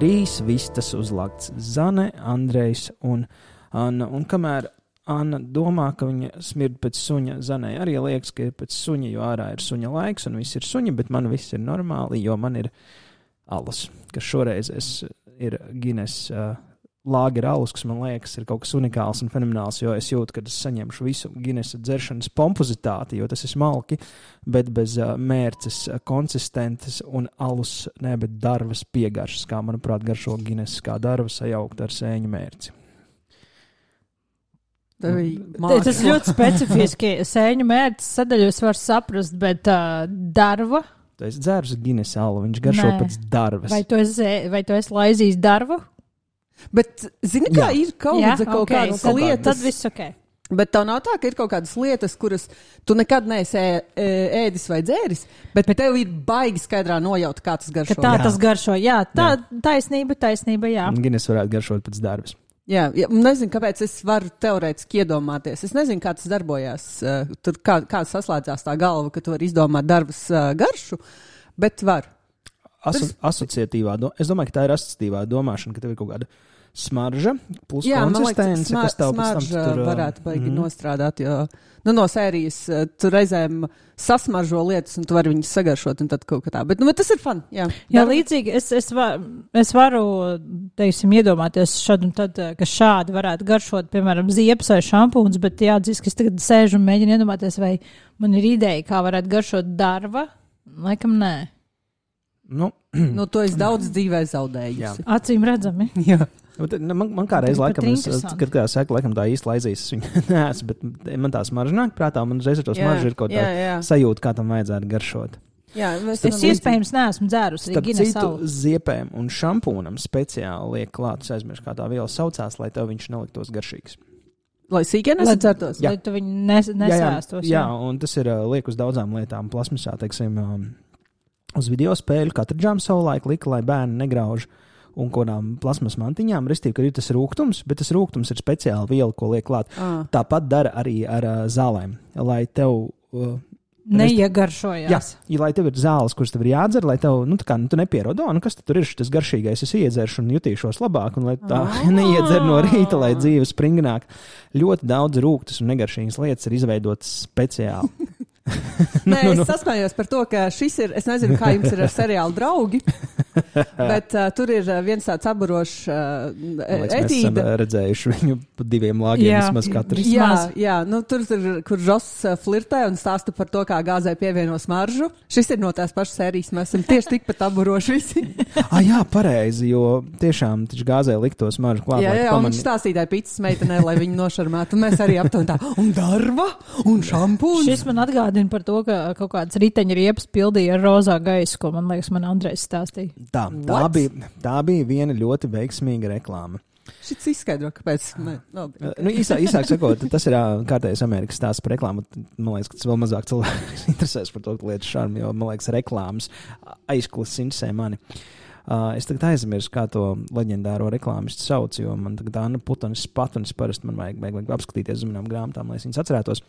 trīs vistas uzlākts Zane, Andrejs un Anna. Un kamēr Anna domā, ka viņa smird pēc suņa, Zanai arī liekas, ka ir pēc suņa, jo ārā ir suņa laiks un viss ir suņi, bet man viss ir normāli, jo man ir alus, kas šoreiz ir Gines uh, lāgera alus, kas man liekas ir kaut kas unikāls un fenomenāls, jo es jūtu, ka es saņemšu visu Ginesa dzeršanas pompozitāti, jo tas ir smalki, bet bez uh, mērces, uh, konsistences un alus, ne, bet darbas piegaršas, kā manuprāt garšo Gines, kā darbas sajaukt ar sēņu mērci. Tas ļoti specifiski. Sēņu mērķis sadaļus var saprast, bet uh, darba. Tu esi dzērs Gines alu, viņš garšo Nē. pēc darbas. Vai tu esi, vai tu esi laizījis darbu? Bet, zini, kā Jā. ir kaut, Jā, kaut okay. kādas lietas. Tad viss ok. Bet tev nav tā, ka ir kaut kādas lietas, kuras tu nekad neesi ēdis vai dzēris, bet, bet tev ir baigi skaidrā nojaut, kā tas garšo. Tā jā. tas garšo, jā, tā jā. taisnība, taisnība, jā. Gines varētu garšot pēc darbas. Jā, jā, nezinu, kāpēc es varu teorētiski iedomāties. Es nezinu, kā tas darbojās. Uh, tur kā, kā saslēdzās tā galva, ka tu vari izdomāt darbas garšu, bet var. Aso, asociatīvā, es domāju, ka tā ir asociatīvā domāšana, ka tev ir kaut kāda smarža, plus Jā, konsistence, smar, kas tev pēc tam tur varētu baigi mm. nostrādāt, jo nu, no sērijas tu reizēm sasmaržo lietas, un tu vari viņus sagaršot, un tad kaut kā tā. Bet, nu, tas ir fun. Jā, jā līdzīgi es, es, var, es varu, teiksim, iedomāties šad un tad, ka šādi varētu garšot, piemēram, ziepes vai šampūns, bet jāatzīst, ka es tagad sēžu un mēģinu iedomāties, vai man ir ideja, kā varētu garšot darba. Laikam nē. Nu, nu, to es daudz dzīvē zaudēju. Acīm redzami. Jā. Nu, man, man kādreiz, laikam, es, kad kā saka, laikam tā īsti laizīs, es viņu neesmu, bet man tā smarža nāk prātā, man uzreiz ar to smaržu ir kaut kāda sajūta, kā tam vajadzētu garšot. Jā, es, es iespējams neesmu dzērusi arī citu ziepēm un šampūnam speciāli liek klāt, es aizmirsu, kā tā viela saucās, lai tev viņš neliktos garšīgs. Lai sīkā nesadzertos, lai tu viņu nes, nesēstos. Jā, jā, jā, un tas ir liek uz daudzām lietām. Plasmasā, teiksim, um, uz video spēļu katru džāmu savulaik lika, lai bērni negrauž uh, un kādām plasmas mantiņām. Restīvi, ka ir tas rūkums, bet tas rūkums ir speciāla viela, ko liek klāt. Ah. Tāpat dara arī ar uh, zālēm, lai tev. Uh, Neiegaršojās. Jā, lai tev ir zāles, kuras tev ir jādzer, lai tev, nu, tā kā, nu, tu nepierodi, nu, kas tur ir šis garšīgais, es iedzeršu un jutīšos labāk, un lai tā oh. neiedzer no rīta, lai dzīve springnāk. Ļoti daudz rūktas un negaršīgas lietas ir izveidotas speciāli. Nē, nu, nu. es saskājos par to, ka šis ir, es nezinu, kā jums ir ar seriālu draugi, bet uh, tur ir viens tāds aburošs uh, etīda. Mēs esam redzējuši viņu pa diviem lāgiem vismaz katrs. Jā, jā, nu tur ir, kur Žos flirtē un stāsta par to, kā gāzē pievieno smaržu. Šis ir no tās pašas sērijas, mēs esam tieši tikpat aburoši visi. ah, jā, pareizi, jo tiešām taču gāzē likto smaržu klāt. Jā, jā, un viņš stāstīja pīcis meitenē, lai viņu nošarmētu, un mēs arī aptuveni tā, un darba, un šampūns. Šis man atgādina par to, ka kaut kāds riteņa riepas pildīja ar rozā gaisu, ko man liekas, man Andrejs stāstīja. Tā, tā, bija, tā bija viena ļoti veiksmīga reklāma. Šis izskaidro, kāpēc. Ne, no, okay. nu, īsā, īsāk sakot, tas ir kārtējais Amerikas stāsts par reklāmu. Man liekas, ka tas vēl mazāk cilvēks interesēs par to lietu šādu, jo man liekas, reklāmas aizklases interesē mani. Uh, es tagad aizmirsu, kā to leģendāro reklāmistu sauc, jo man tagad Anna Putanis Patunis parasti man vajag, vajag, vajag apskatīties uz manām grāmatām, lai es viņas atcerētos.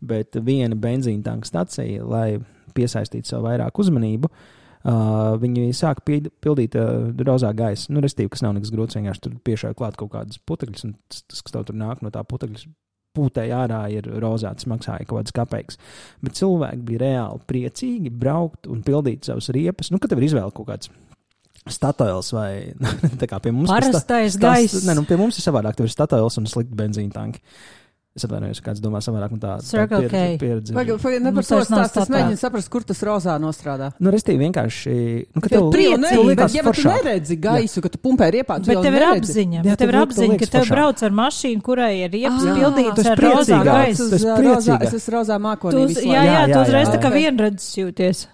Bet viena benzīna tanka stacija, lai piesaistītu sev vairāk uzmanību, uh, viņi sāk pildīt uh, rozā gaisa. Nu, restīvi, kas nav nekas grūts, vienkārši tur piešāva klāt kaut kādas putekļus, un tas, kas tev tur nāk no tā putekļa. Pūtēji ārā ir rozāts, maksāja kaut kādas kapeikas. Bet cilvēki bija reāli priecīgi braukt un pildīt savus riepas. Nu, kad tev ir izvēle kaut kāds Statoils vai tā kā pie mums ir parastais gaiss. Nē, nu pie mums ir savādāk. Tur ir statoils un slikti benzīna tanki. Es atvainojos, kāds domā savādāk, tā tā pieredze. Pagaid, pagaid, ne par to stāst, es mēģinu saprast, kur tas rozā nostrādā. Nu, restīvi vienkārši, nu, ka tev priecīgi, bet ja tu neredzi gaisu, ka tu pumpē riepā, tu bet tev ir apziņa, bet tev ir apziņa, ka tev brauc ar mašīnu, kurai ir riepas ah, pildīts ar rozā gaisu. Es esmu rozā mākonī. Jā, jā, tu uzreiz tā kā vienredzes jūties.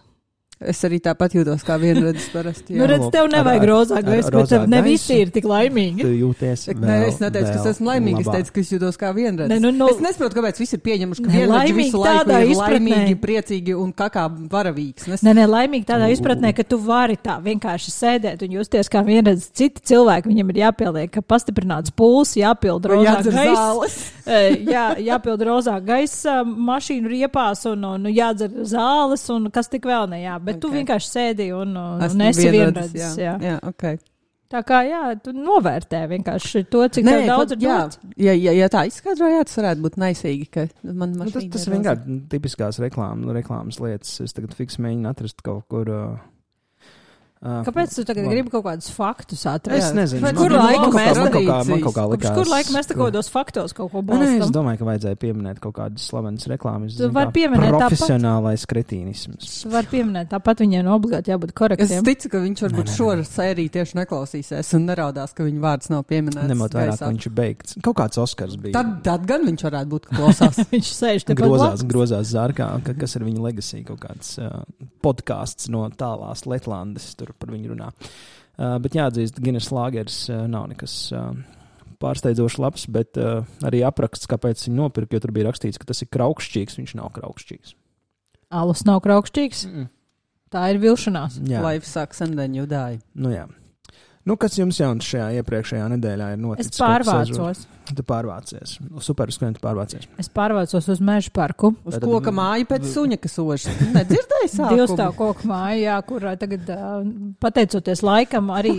Es arī tāpat jūtos kā vienradis parasti. nu, redz, tev nevajag rozā gaisu, bet tev ne visi ir tik laimīgi. Tu jūties. Nē, es neteicu, ka es esmu laimīgs, es teicu, ka es jūtos kā vienradis. Ne, nu, nu, es nesaprotu, kāpēc visi ir pieņemuši, ka vienradis visu laiku ir izpratnē. laimīgi, priecīgi un kā kā varavīgs. Nes... Nē, nē, laimīgi tādā izpratnē, ka tu vari tā vienkārši sēdēt un justies kā vienradis. Citi cilvēki viņam ir jāpieliek, ka pastiprināts pulss, jāpild rozā gaisa. jā, jāpild rozā gaisa mašīnu riepās un, un jādzer zāles un kas tik vēl ne jā. Bet okay. tu vienkārši sēdi un, un esi vienredzis. Jā, jā. jā okay. Tā kā, jā, tu novērtē vienkārši to, cik Nē, daudz ir jā, ja, ja, ja tā izskaidro, jā, tas varētu būt naisīgi, ka man nu, tas, tas vienkārši tipiskās reklāmas, reklāmas lietas. Es tagad fiks mēģinu atrast kaut kur. Uh, Kāpēc tu tagad gribi kaut kādus faktus atrast? Es nezinu, kur laika mēs tam kaut kā, kaut kā likās. Kur laika mēs tam kaut kādos faktos kaut ko balstam? Nē, es domāju, ka vajadzēja pieminēt kaut kādas slavenas reklāmas. Tu vari pieminēt profesionālais kretīnisms. Tu vari pieminēt, tāpat viņiem obligāti jābūt korektiem. Es ticu, ka viņš varbūt šo sēriju tieši neklausīsies un neraudās, ka viņa vārds nav pieminēts. Nemot vairāk, ka viņš ir beigts. Kaut kāds Oskars bija. Tad, tad gan viņš varētu būt klausās. viņš sēž te grozās, grozās zārkā, ka, kas ir viņa legacy, kaut kāds podkāsts no tālās Letlandes, tur par viņu runā. Uh, bet jāatzīst, Guinness Lāgers uh, nav nekas uh, pārsteidzoši labs, bet uh, arī apraksts, kāpēc viņi nopirka, jo tur bija rakstīts, ka tas ir kraukšķīgs. Viņš nav kraukšķīgs. Alus nav kraukšķīgs. Mm. Tā ir vilšanās. Life sucks and then you die. Nu jā. Nu, kas jums jauns šajā iepriekšējā nedēļā ir noticis? Es pārvācos. Tu pārvācies. Super, uz kurien tu pārvācies? Es pārvācos uz meža parku. Uz Tad, koka māju pēc suņa, kas ož. Nedzirdēji sākumu? Divstāv koka māja, jā, kur tagad, pateicoties laikam, arī,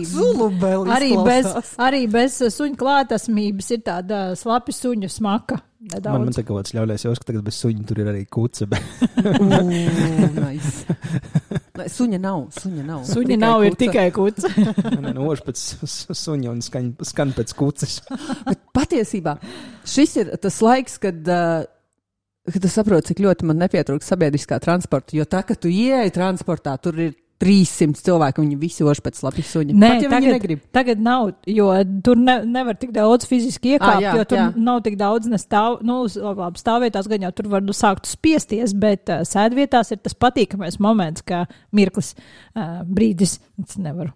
arī, bez, arī bez suņa klātesmības ir tāda slapi suņu smaka. Nedaudz. Man, man te kaut kāds ļaujās, jau ka tagad bez suņa tur ir arī kuce. Bet... Nice. Suņa nav. Suņa nav, suņa nav ir tikai kuce. Nē, nož pēc suņa un skan, skan pēc kuces. bet patiesībā šis ir tas laiks, kad. Uh, Kad es saprotu, cik ļoti man nepietrūkst sabiedriskā transporta, jo tā, ka tu ieeji transportā, tur ir 300 cilvēku, viņi visi ož pēc slapjas suņa. Nē, Pat, ja tagad, tagad nav, jo tur ne, nevar tik daudz fiziski iekāpt, ah, jā, jo tur jā. nav tik daudz nestāv, nu, labi, stāvvietās gan jau tur var nu, sākt spiesties, bet uh, sēdvietās ir tas patīkamais moments, kā mirklis, uh, brīdis, es nevaru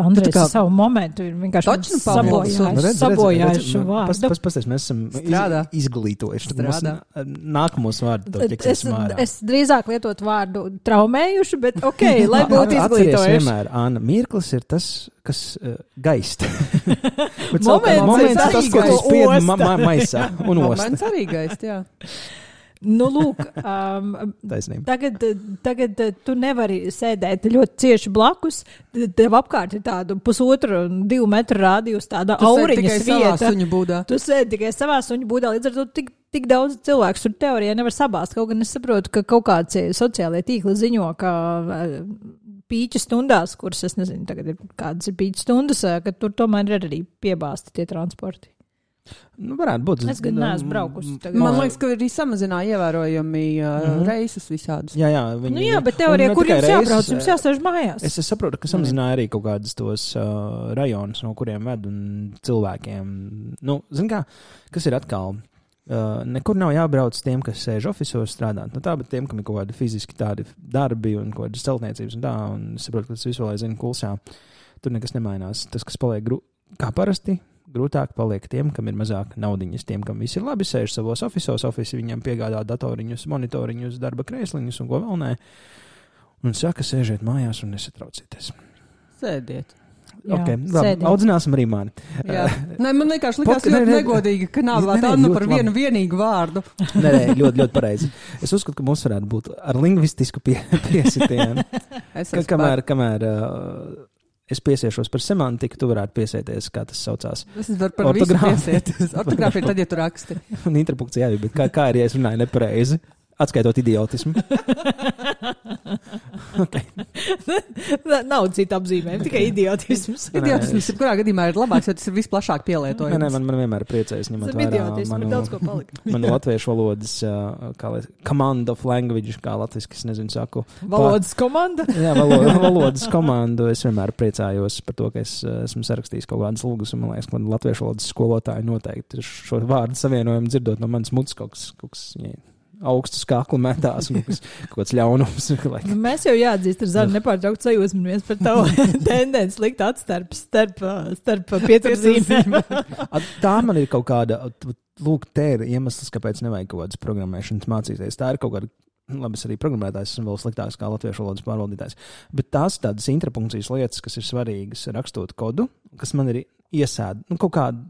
Andrejs kā... savu momentu ir vienkārši sabojājis, sabojājis šo vārdu. Pas, pas, pasties, mēs esam Strādā. izglītojuši. Mums nākamos vārdus es, es drīzāk lietotu vārdu traumējuši, bet ok, lai būtu izglītojuši. vienmēr, Anna, mirklis ir tas, kas uh, gaist. moments, moments tas, ko tu spied ma ma maisā un ost. Moments arī gaist, jā. Nu, lūk, um, tagad, tagad tu nevari sēdēt ļoti cieši blakus. Tev apkārt ir tāda pusotra, divu metru rādījus, tāda auriņas vieta. Tu sēdi tikai savā suņu būdā, līdz ar to tik, tik daudz cilvēku tur teorijā nevar sabāzt. Kaut gan es saprotu, ka kaut kāds sociālajie tīkli ziņo, ka uh, pīķa stundās, kuras es nezinu, tagad ir kādas ir pīķa stundas, ka tur tomēr ir arī piebāzti tie transporti. Nu, varētu būt. Es gan neesmu braukusi. Tagad. Man liekas, ka arī samazināja ievērojami uh, mm -hmm. reisus visādus. Jā, jā, viņi, nu, jā bet teorijā, kur jums jābrauc, jums jāstāž mājās. Es, es saprotu, ka samazināja arī kaut kādus tos uh, rajonus, no kuriem ved un cilvēkiem. Nu, zin kā, kas ir atkal? Uh, nekur nav jābrauc tiem, kas sēž oficiālos strādāt. Nu, tā, bet tiem, kam ir kaut kādi fiziski tādi darbi un kaut kādas celtniecības un tā, un es saprotu, ka tas visu laiku zina kulsā. Tur nekas nemainās. Tas, kas paliek kā parasti, grūtāk paliek tiem, kam ir mazāk naudiņas, tiem, kam viss ir labi, sēž savos oficiālos, oficiālos, viņiem piegādā datoriņus, monitoriņus, darba krēsliņus un ko vēl nē. Un saka, sēžiet mājās un nesatraucieties. Sēdiet. Jā, okay, labi, audzināsim arī mani. Nē, man vienkārši likās ļoti ne, negodīgi, ka nav vēl tādu par vienu labi. vienīgu vārdu. nē, nē, ļoti, ļoti pareizi. Es uzskatu, ka mums varētu būt ar lingvistisku pie, piesitienu. ka, kamēr, kamēr uh, es piesiešos par semantiku, tu varētu piesieties, kā tas saucās. Es varu par ortogrāfiju. Ortogrāfija ir tad, ja tu raksti. Un interpunkcija arī, bet kā, kā ja es runāju nepareizi? Atskaitot idiotismu. okay. Nav citu apzīmējumu, tikai idiotisms. idiotisms, kurā gadījumā ir labāks, jo tas ir visplašāk pielietojams. Nē, nē, man, man vienmēr priecējas ņemot vērā manu, daudz ko palikt. manu latviešu valodas, kā lai, command of language, kā latviski, es nezinu, saku. Valodas komanda? jā, valodas, valodas komandu. Es vienmēr priecājos par to, ka es esmu sarakstījis kaut kādas lūgas, un man liekas, ka latviešu valodas skolotāji noteikti šo vārdu savienojumu dzirdot no manas mutes kaut kas. Kaut kas augstus kaklu metās un kas, kaut kāds ļaunums. nu, mēs jau jāatzīst, ar Zanu nepārtraukt sajūsmamies par tavu tendenci likt atstarp starp, starp pieturzīmēm. tā man ir kaut kāda, lūk, te ir iemesls, kāpēc nevajag kaut kādas programmēšanas mācīties. Tā ir kaut kāda. Labi, es arī programmētājs esmu vēl sliktāks kā latviešu valodas pārvaldītājs. Bet tās tādas intrapunkcijas lietas, kas ir svarīgas rakstot kodu, kas man ir iesēd, nu, kaut kāda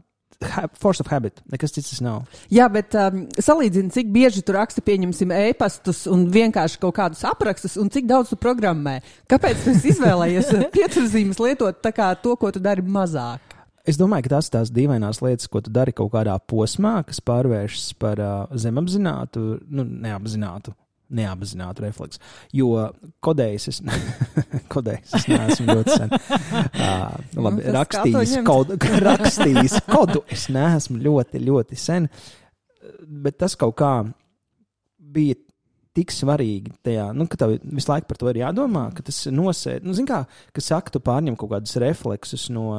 force of habit. Nekas cits nav. Jā, bet um, salīdzini, cik bieži tu raksti, pieņemsim, e-pastus un vienkārši kaut kādus aprakstus, un cik daudz tu programmē. Kāpēc tu izvēlējies pieturzīmes lietot to, ko tu dari mazāk? Es domāju, ka tās ir tās dīvainās lietas, ko tu dari kaut kādā posmā, kas pārvēršas par uh, zemapzinātu, nu, neapzinātu neapzinātu refleksu. Jo kodējis es, kodējis es neesmu ļoti sen. Uh, labi, nu, rakstījis, kodu, rakstījis kodu es neesmu ļoti, ļoti sen. Bet tas kaut kā bija tik svarīgi tajā, nu, ka tev visu laiku par to ir jādomā, ka tas nosēd, nu, kā, ka saka, tu pārņem kaut kādus refleksus no,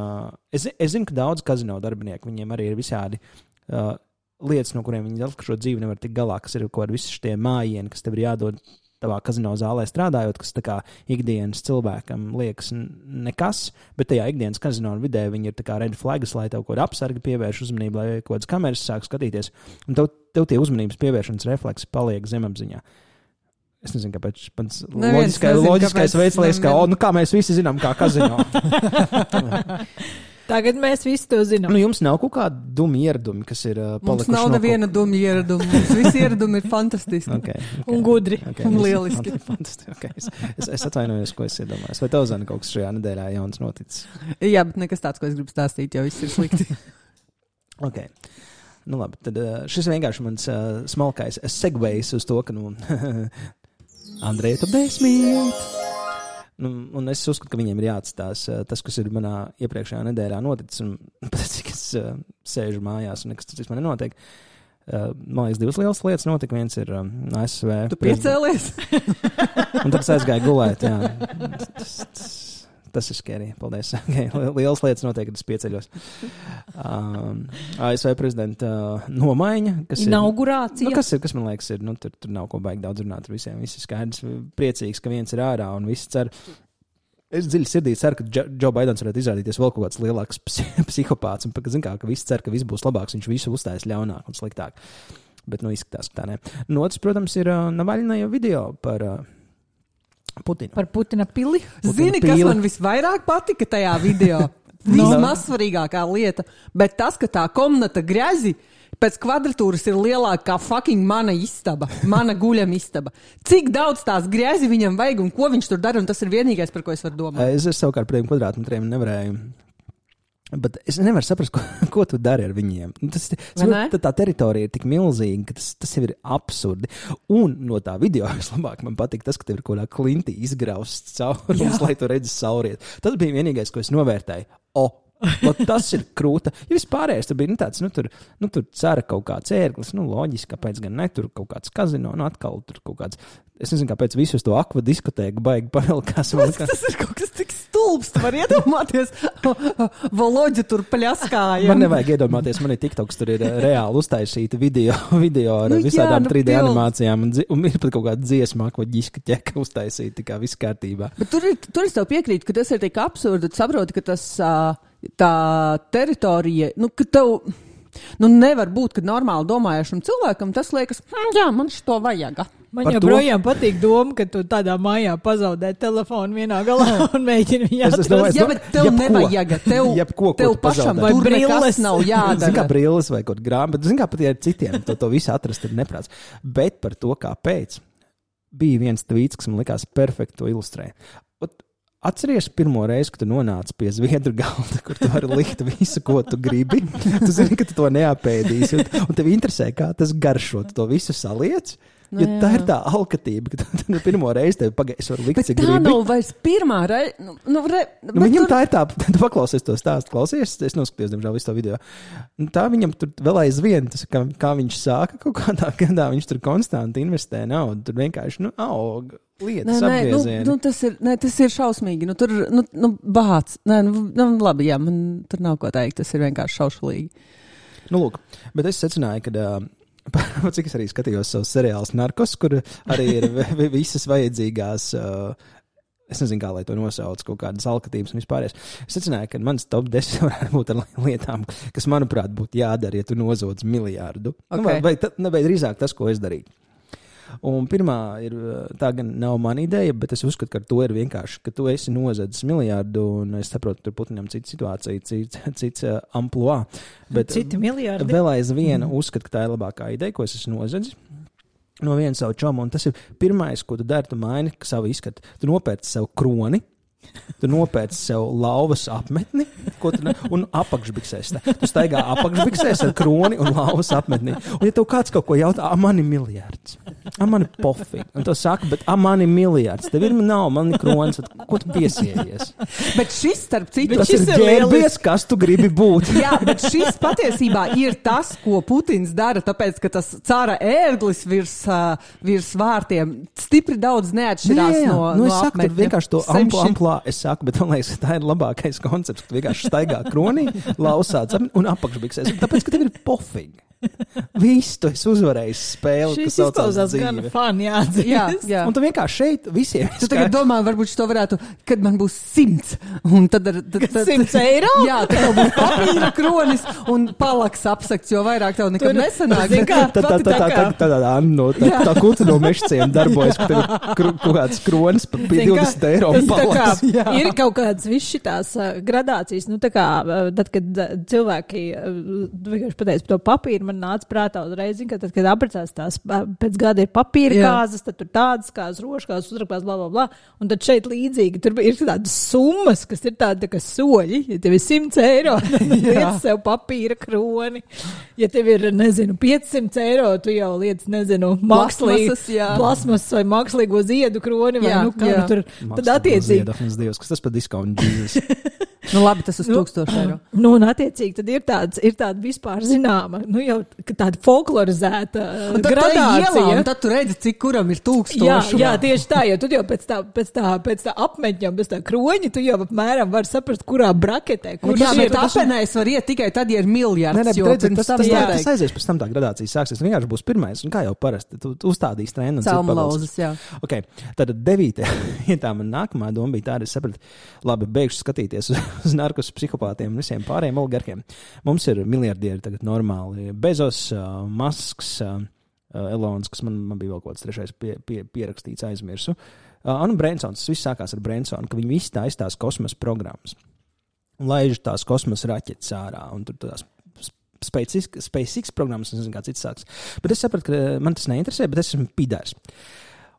es, es zinu, ka daudz kazino darbinieku, viņiem arī ir visādi uh, lietas, no kuriem viņi šo dzīvi nevar tikt galā, kas ir kaut kādi visi šie mājiņi, kas tev ir jādod tavā kazino zālē strādājot, kas kā ikdienas cilvēkam liekas nekas, bet tajā ikdienas kazino vidē viņi ir kā red flags, lai tev kaut kāda apsarga pievērš uzmanību, lai kaut kādas kameras sāk skatīties. Un tev, tev tie uzmanības pievēršanas refleksi paliek zemapziņā. Es nezinu, kāpēc tas ir loģiskais, loģiskais veids, lai es kā, oh, nu kā mēs visi zinām, kā kazino. Tagad mēs visi to zinām. Nu, jums nav kaut kāda duma ieradumi, kas ir uh, palikuši. Mums nav no neviena kaut... duma ieraduma. Mums visi ieradumi ir fantastiski. okay, okay. Un gudri. Okay, un lieliski. okay. es, es, es atvainojos, ko es iedomājos. Vai tev zina kaut kas šajā nedēļā jauns noticis? Jā, bet nekas tāds, ko es gribu stāstīt, jo viss ir slikti. okay. Nu, labi, tad uh, šis vienkārši mans uh, smalkais segvejs uz to, ka, nu, Andrej, tu desmit! Nu, un es uzskatu, ka viņiem ir jāatstās uh, tas, kas ir manā iepriekšējā nedēļā noticis. Un pēc cik es uh, sēžu mājās un nekas cits man nenotiek. Uh, man liekas, divas lielas lietas notika. Viens ir um, ASV. Tu piecēlies? un tad es aizgāju gulēt. Jā. Tas, tas, tas ir skērī. Paldies. Okay. Lielas lietas notiek, kad es pieceļos. Um, ASV prezidenta uh, nomaiņa. Kas Inaugurācija. Ir, nu, kas, ir, kas man liekas, ir, nu, tur, tur nav ko baigi daudz runāt visiem. Visi skaidrs, priecīgs, ka viens ir ārā un visi cer. Es dziļi sirdī ceru, ka Džo, Džo Baidens varētu izrādīties vēl kaut kāds lielāks psihopāts. Un, zin, kā, ka visi cer, ka viss būs labāks, viņš visu uzstājas ļaunāk un sliktāk. Bet, nu, izskatās, ka tā nē. Nu, otrs, protams, ir uh, Navaļina video par. Uh, Putina. Par Putina pili. Putina Zini, pili. kas man visvairāk patika tajā video? Vismaz svarīgākā lieta, bet tas, ka tā komnata grezi pēc kvadratūras ir lielāka kā fucking mana istaba, mana guļama istaba. Cik daudz tās griezi viņam vajag un ko viņš tur dara, un tas ir vienīgais, par ko es varu domāt. Es, es savukārt par tiem kvadrātmetriem nevarēju Bet es nevaru saprast, ko, ko tu dari ar viņiem. Nu, tas, tas, tā, teritorija ir tik milzīga, ka tas, tas ir absurdi. Un no tā video vislabāk man patīk tas, ka tev ir kaut kādā klintī izgrausts caurums, lai tu redzētu sauriet. Tas bija vienīgais, ko es novērtēju. O, Lot, tas ir krūta. Ja vispārējais tur bija nu, tāds, nu, tur, nu, tur cera kaut kāds ērglis, nu, loģiski, kāpēc gan ne, tur kaut kāds kazino, nu, atkal tur kaut kāds. Es nezinu, kāpēc visus to akva diskotēku baigi pavilkās. Man, ka... Tas ir kaut kas tik stulbs, tu vari iedomāties. Valoģi tur paļaskāja. Man nevajag iedomāties, man ir tiktoks, tur ir eh, reāli uztaisīta video, video ar nu, visādām jā, nu, 3D piln. animācijām, un, un ir pat kaut kāda dziesma, ko ģiska ķeka uztaisīta, kā viss kārtībā. Bet tur, ir, tur es tev piekrītu, ka tas ir tik absurdi, tu saproti, ka tas. Uh, tā teritorija, nu, ka tev. Nu, nevar būt, ka normāli domājušam cilvēkam tas liekas, hm, jā, man šo vajag. Man Par joprojām to... patīk doma, ka tu tādā mājā pazaudē telefonu vienā galā un mēģini viņu atrast. Jā, bet tev jebko, nevajag. Tev, jebko, tev pašam vai brilles nav jādara. Zini, kā brilles vai kaut grāmatu, zini, kā pat ja ar citiem to, to visu atrast ir neprāts. Bet par to, kāpēc, bija viens tvīts, kas man likās perfekti to ilustrē. Atceries pirmo reizi, kad tu nonāci pie zviedru galda, kur tu vari likt visu, ko tu gribi. Tu zini, ka tu to neapēdīsi, un, un tev interesē, kā tas garšo. Tu to visu saliec. Nu, jo jā. tā ir tā alkatība, ka tu nu, pirmo reizi tevi pagaidzi, var likt, cik gribi. Tā nav vairs pirmā reize. Nu, nu, re, nu, viņam tur... tā ir tā, tu paklausies to stāstu, klausies, es noskatījos, diemžēl, visu to video. Un tā viņam tur vēl aizvien, tas, kā, kā viņš sāka kaut kādā gadā, viņš tur konstanti investē naudu, tur vienkārši, nu, aug. Lietas, nē, nē, nu, nu, tas, ir, nē, tas ir šausmīgi. Nu, tur nu, nu, bāts. Nē, nu, nu, labi, jā, man tur nav ko teikt. Tas ir vienkārši šaušalīgi. Nu, lūk, bet es secināju, ka uh, Cik es arī skatījos savus seriālus Narkos, kur arī ir visas vajadzīgās. Uh, Es nezinu, kā lai to nosauc, kaut kādas alkatības un vispār. Es secināju, ka mans top 10 varētu būt ar lietām, kas, manuprāt, būtu jādara, ja tu nozodz miljardu. Okay. Nu, vai, vai, vai drīzāk tas, ko es darītu. Un pirmā ir, tā gan nav mana ideja, bet es uzskatu, ka to ir vienkārši, ka tu esi nozadzis miljardu, un es saprotu, tur Putinam cita situācija, cits, cits uh, amplua. Bet Citi miljardi. vēl aizvien mm. uzskatu, ka tā ir labākā ideja, ko es esmu nozadzis. No viena savu čomu, un tas ir pirmais, ko tu dari. Tu maini savu izskatu. Tu nopērci sev kroni, Tu nopērci sev lauvas apmetni tu, un apakšbiksēs. Tu staigā apakšbiksēs ar kroni un lauvas apmetni. Un, ja tev kāds kaut ko jautā, man ir miljards. Ah, man ir pofīgi. Un tu saki, bet ah, man ir miljards. Tev ir nav, man ir kronis. Ko tu piesiejies? Bet šis, starp citu, tas ir ģērbies, kas tu gribi būt. Jā, bet šis patiesībā ir tas, ko Putins dara, tāpēc, ka tas cara ērglis virs, uh, virs vārtiem stipri daudz neatšķirās Nē, jā. no, nu, no es saku, tur apmetņa. vienkārši to amplu, amplā es saku, bet man liekas, ka tā ir labākais koncepts. Tu vienkārši staigā kronī, lausāts un apakšbiksēs. Tāpēc, ka tev ir pofīgi. Viss, tu esi uzvarējis spēli, Šis kas saucās izklausās gan dzīve. fani, jāatzīst. Jā, jā. Un tu vienkārši šeit visiem Tu tagad domā, varbūt to varētu, kad man būs simts. Un tad ar tad, tad, 100 eiro? Jā, tad tev būs papīra kronis un palaks apsakts, jo vairāk tev nekad Tur- nesanāk. zini kā, Tā tā tā tā tā tā tā tā no tā tā kuta no mešciem darbojas, ka tev kaut kāds kronis par pie Zini, kā, 20 eiro un palaks. Ir kaut kādas viss šitās uh, gradācijas, nu tā kā uh, tad, kad uh, cilvēki vienkārši pateica par to papīru, man nāca prātā uzreiz, zini, ka tad, kad apprecās tās pēc gada ir papīra Jā. kāzas, tad tur tādas kāzas, roškās, uzrakstās, bla, bla, bla. Un tad šeit līdzīgi, tur ir tādas summas, kas ir tādi tā kā soļi. Ja tev ir 100 eiro, tad liec sev papīra kroni. Ja tev ir, nezinu, 500 eiro, tu jau liec, nezinu, mākslīgu plasmas vai mākslīgo ziedu kroni vai Jā, nu kā jā. nu tur. Tad attiecīgi. Ziedoklis Dievs, kas tas par dzīves? Nu, labi, tas uz Nu, tūkstošu eiro. Nu, un attiecīgi tad ir tāds, ir tāda vispār zināma, nu jau tāda folklorizēta uh, gradācija. un tad tu redzi, cik kuram ir tūkstoši. Jā, jā, tieši tā, jo tu jau pēc tā, pēc tā, pēc tā apmetņa, pēc tā kroņa, tu jau apmēram vari saprast, kurā braketē, kurš jā, ir. bet apenēs var iet tikai tad, ja ir miljards. Nē, nē, jo bet redziet, pirms tas, tam tas, jā. tas, aizies pēc tam tā gradācija sāksies. Vienkārši būs pirmais, un kā jau parasti, tu, tu uzstādīsi treniņu. Celmlauzes, jā. Okay. Tad devītā, ja tā man nākamā doma bija tāda, es sapratu, labi, beigšu skatīties uz, uz narkotiku psihopātiem un visiem pārējiem oligarkiem. Mums ir miljardieri tagad normāli. Bezos, uh, Masks, uh, Elons, kas man, man bija vēl kaut kāds trešais pie, pie, pierakstīts, aizmirsu. Uh, un Brensons, tas viss sākās ar Brensonu, ka viņi visi taisa tās kosmosa programmas. Laiž tās kosmosa raķetes ārā. Un tur tās SpaceX, programmas, nezinu, kā cits sāks. Bet es sapratu, ka man tas neinteresē, bet es esmu pidārs.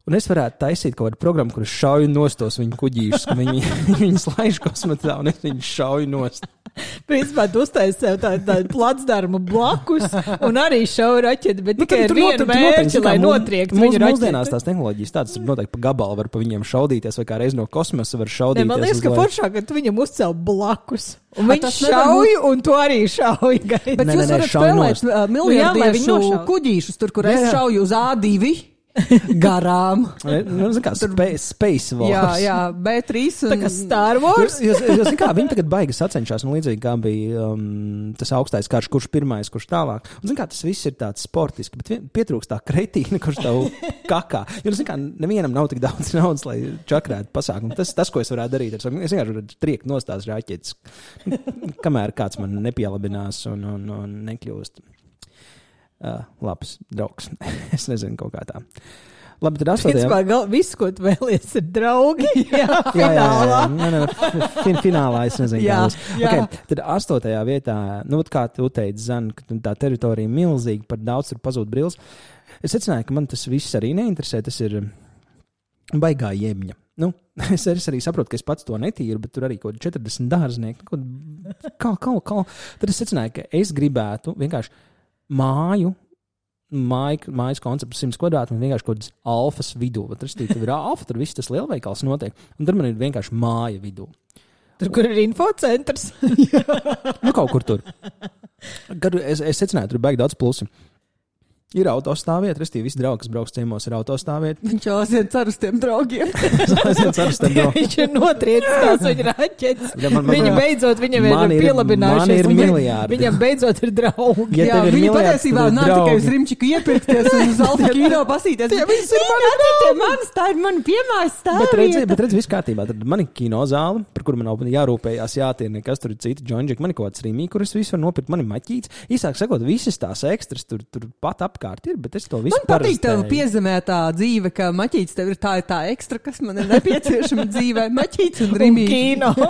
Un es varētu taisīt kaut kādu programmu, kuras šauju nostos viņu kuģīšus, ka viņi viņus laiž kosmosā un es viņus šauju nost. Principā tu uztaisi sev tādu tā placdarmu blakus un arī šauju raķeti, bet tikai ar tur vienu mērķi, lai notriektu mūs- viņu Mūsdienās raķeti. tās tehnoloģijas tādas ir noteikti pa gabalu, var pa viņiem šaudīties, vai kā reiz no kosmosa var Ne, šaudīties. man liekas, ka leju. foršāk, ka tu viņam uzcēl blakus. Un viņš šauj, un tu arī šauj. Bet Nē, jūs nē, varat spēlēt uh, Nu lai miljardiešu kuģīšus, tur, kur es šauju uz A2 garām. Nu, zin kā, space, space Wars. Jā, jā, B3. Tā kā Star Wars. Jūs, jūs, jūs, kā, viņi tagad baigas sacenšas, un līdzīgi kā bija um, tas augstais karš, kurš pirmais, kurš tālāk. Un, zin, kā, tas viss ir tāds sportisks, bet vien- pietrūkst tā kretīna, kurš tev kakā. Jo, zin, kā, nevienam nav tik daudz naudas, lai čakrētu pasākumu. Tas, tas, ko es varētu darīt, ar savu- es vienkārši varu triekt nostās raķetes, kamēr kāds man nepielabinās un, un, un nekļūst. Uh, labs draugs. es nezinu, kaut kā tā. Labi, tad astotajā. Principā gal, viss, ko tu vēlies, ir draugi. Jā, Jā, jā, jā, jā. Nē, nē, nē, fin, finālā es nezinu, Jā, jā. Okay, tad astotajā vietā, nu, kā tu teici, Zan, ka tā teritorija ir milzīga, par daudz tur pazūd brīvs. Es secināju, ka man tas viss arī neinteresē. Tas ir um, baigā jēmņa. Nu, es, arī saprotu, ka es pats to netīru, bet tur arī kaut kāda 40 dārznieki. nu, kaut Kā, kā, kā. Tad es secināju, ka es gribētu vienkārši māju. Māja, mājas koncepts 100 kvadrātmetru vienkārši kaut kāds alfas vidū. Tur ir alfa, tur viss tas lielveikals notiek. Un tur man ir vienkārši māja vidū. Tur, kur ir infocentrs. Nu, kaut kur tur. Kad es, es secināju, tur ir baigi daudz plusu. Ir autostāvvieta, respektīvi, visi draugi, kas brauc ciemos, ir autostāvvieta. Viņš jau aizvien cer uz tiem draugiem. Es nezinu, ar tiem draugiem. Viņš ir notriecis tās viņa raķetes. Ja man- man- Viņa beidzot viņam Man ir ir- pielabinājušies. man ir Viņam- miljārdi. Viņam beidzot ir draugi. Ja Jā, ir viņi patiesībā nav tikai uz. Rimčiku iepirkties un uz Alfa kino pasīties. Tie visi ir mani draugi. Manas, tā ir mana piemājas Bet redziet, stāvvieta. bet redziet, viss kārtībā. Tad man ir kino zāle, par kuru man nav jārūpējās, jātiek nekas tur ir citi džonģi, man ir kaut kāds rīmī, kurus visu var nopirkt, man ir maķīts. Īsāk sakot, visas tās ekstras tur, tur pat apkārt apkārt ir, bet es to visu Man patīk tev piezemētā dzīve, ka maķītis tev ir tā, ir tā ekstra, kas man ir nepieciešama dzīvē. Maķītis un.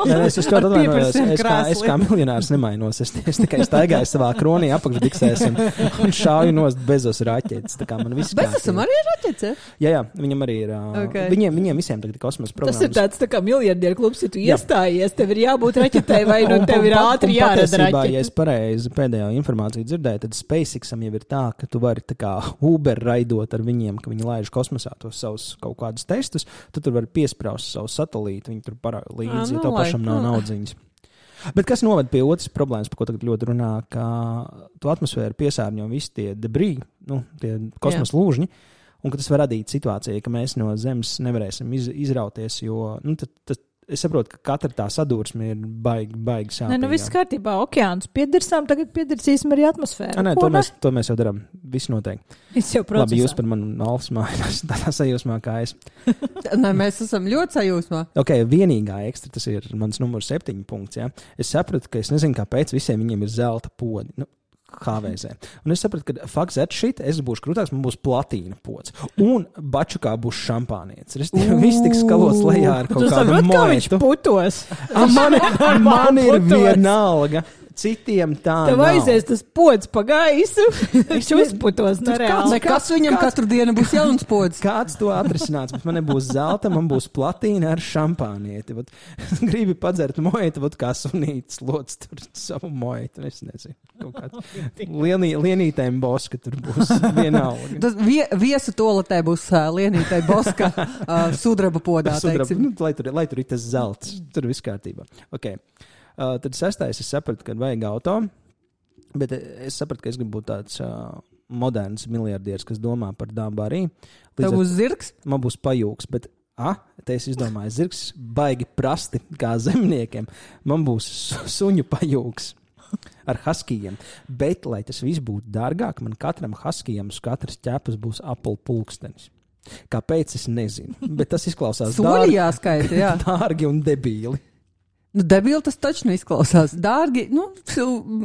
Jā, es Ar atvainojos. pieprasiem Es, kā- es kā miljonārs nemainos. Es, es tikai staigāju savā kronī apakšdiksēs un, un šāju nost bezos raķetes. Tā kā man viss Bet esam kārtībā. arī raķets, ja? Jā, jā, viņam arī ir. Uh, Ok. viņiem, viņiem visiem tagad ir kosmosa Tas programmas. ir tāds tā kā miljardieru klubs, ja tu Jā. iestājies, tev ir jābūt raķetei vai nu tev ir ātri jārada patiesībā, Ja es raķete. pareizi pēdējo informāciju dzirdēju, tad SpaceXam jau ir tā, ka tu vari tā kā Uber raidot ar viņiem, ka viņi laiž kosmosā tos savus kaut kādus testus, tad tur var piesprāst savu satelītu, viņi tur parāda Ā, līdzi, nu ja tev lai- pašam nav nu. naudziņas. Bet kas noved pie otras problēmas, par ko tagad ļoti runā, ka tu atmosfēru piesārņo visi tie debrī, nu, tie kosmosa lūžņi, un tas var radīt situāciju, ka mēs no Zemes nevarēsim iz, izrauties, jo nu, tad, tad, es saprotu, ka katra tā sadursme ir baigi sāpīga. Nē, nu viss kārtībā. Okeāns piedirsām, tagad piedirsīsim arī atmosfēru. Nē, to ne? mēs, to mēs jau darām. Viss noteikti. Es jau Labi, procesā. jūs par manu alfas māju tādā sajūsmā kā es. Nē, mēs esam ļoti sajūsmā. Ok, vienīgā ekstra, tas ir mans numurs septiņi punkts. Ja? Es sapratu, ka es nezinu, kāpēc visiem viņiem ir zelta podi. Nu, HVZ. Un es sapratu, ka fakts ir šī, es būšu krūtāks, man būs platīna pods. Un bačukā būs šampānietis. Es tikai viss tiks skalots lejā ar kaut kādu saproti, kā viņš putos. A, Man, man ir vienalga. Citiem tā Tev aizies tas pods pa gaisu. Viņš uzputos nereāli. Nekas viņam kāds- katru dienu būs jauns pods. Kāds to atrisinās? Bet man nebūs zelta, man būs platīna ar šampānieti. Vat, gribi padzert moetu, vat kā sunītas lots tur savu moetu. Es nezinu. Lienī, lienītēm boska tur būs vienalga. Tas vie, viesu toaletē būs uh, lienītai boska uh, sudraba podā. Sudraba, nu, lai, tur, lai tur ir tas zelts, tur viss kārtībā. Okay. Uh, tad sestais, es sapratu, ka vajag auto, bet es sapratu, ka es gribu būt tāds uh, moderns miljardieris, kas domā par dabu arī. Līdz Tev būs zirgs. man būs pajūgs. Bet, ah, te es izdomāju, zirgs baigi prasti kā zemniekiem. Man būs su- suņu pajūgs. Ar haskijiem. Bet, lai tas viss būtu dārgāk, man katram haskijam uz katras ķepas būs apelsīna pulkstenis. Kāpēc es nezinu, bet tas izklausās dārgi, jāskaita, jā. dārgi un debīli. Nu, debili tas taču neizklausās. Dārgi, nu,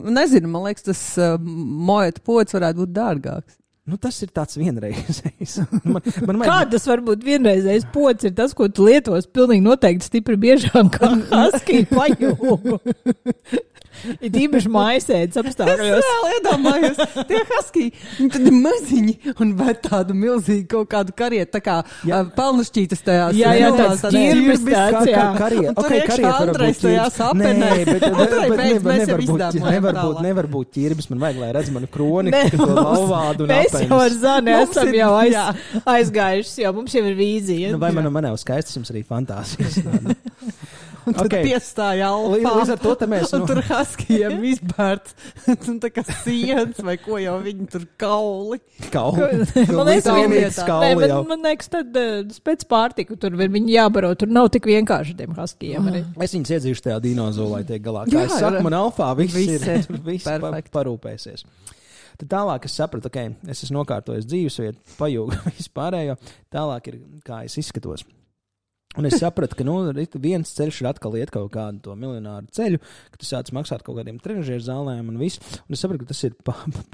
nezinu, man liekas, tas uh, moeta pods varētu būt dārgāks. Nu, tas ir tāds vienreizējs. Man, man Kā vajag, tas var būt vienreizējs pods, ir tas, ko tu lietos pilnīgi noteikti stipri biežāk kā husky pajūgu. Ir īpaši mājasēdes apstākļos. Jā, iedomājos, tie haski, tad ir maziņi un ved tādu milzīgu kaut kādu karietu, tā kā Jā. pelnušķītas tajās. Jā, jā, tāds ķirbis kā, tāds, jā. kariet. Un tur Okay, iekšā Andrejs tajā sapenē. Nē, bet, bet, bet nevar, mēs jau nevar, būt, izdāvājam nevar, būt, nevar būt ķirbis. Man vajag, lai redz manu kroni, kas to lauvādu un Mēs jau ar. Zani esam jau aizgājuši, jo mums jau ir vīzija. Nu, vai man, man nav skaistas, jums arī fantāzijas? Un tad Ok. piestāja alfa. līdz ar to mēs. Un Nu, tur haskijiem izbērts, un tā kā sienas vai ko jau viņi tur kauli. kauli. Man liekas, Kauli vienīgi- vietā. Nē, kauli man, man liekas, tad uh, pēc pārtiku tur ir viņi jābaro. Tur nav tik vienkārši tiem haskijiem. Arī. Es viņus iedzīšu tajā dinozolā, tiek galā. Jā, Kā es saku, man alfā viss, viss viss ir, ir viss pa, perfekt. parūpēsies. Tad tālāk es sapratu, ka okay, es esmu nokārtojis dzīvesvietu, pajūgu vispārējo. Tālāk ir, kā es izskatos. Un es sapratu, ka nu, viens ceļš ir atkal iet kaut kādu to miljonāru ceļu, ka tu sāc maksāt kaut kādiem trenižieru zālēm un viss. Un es sapratu, ka tas ir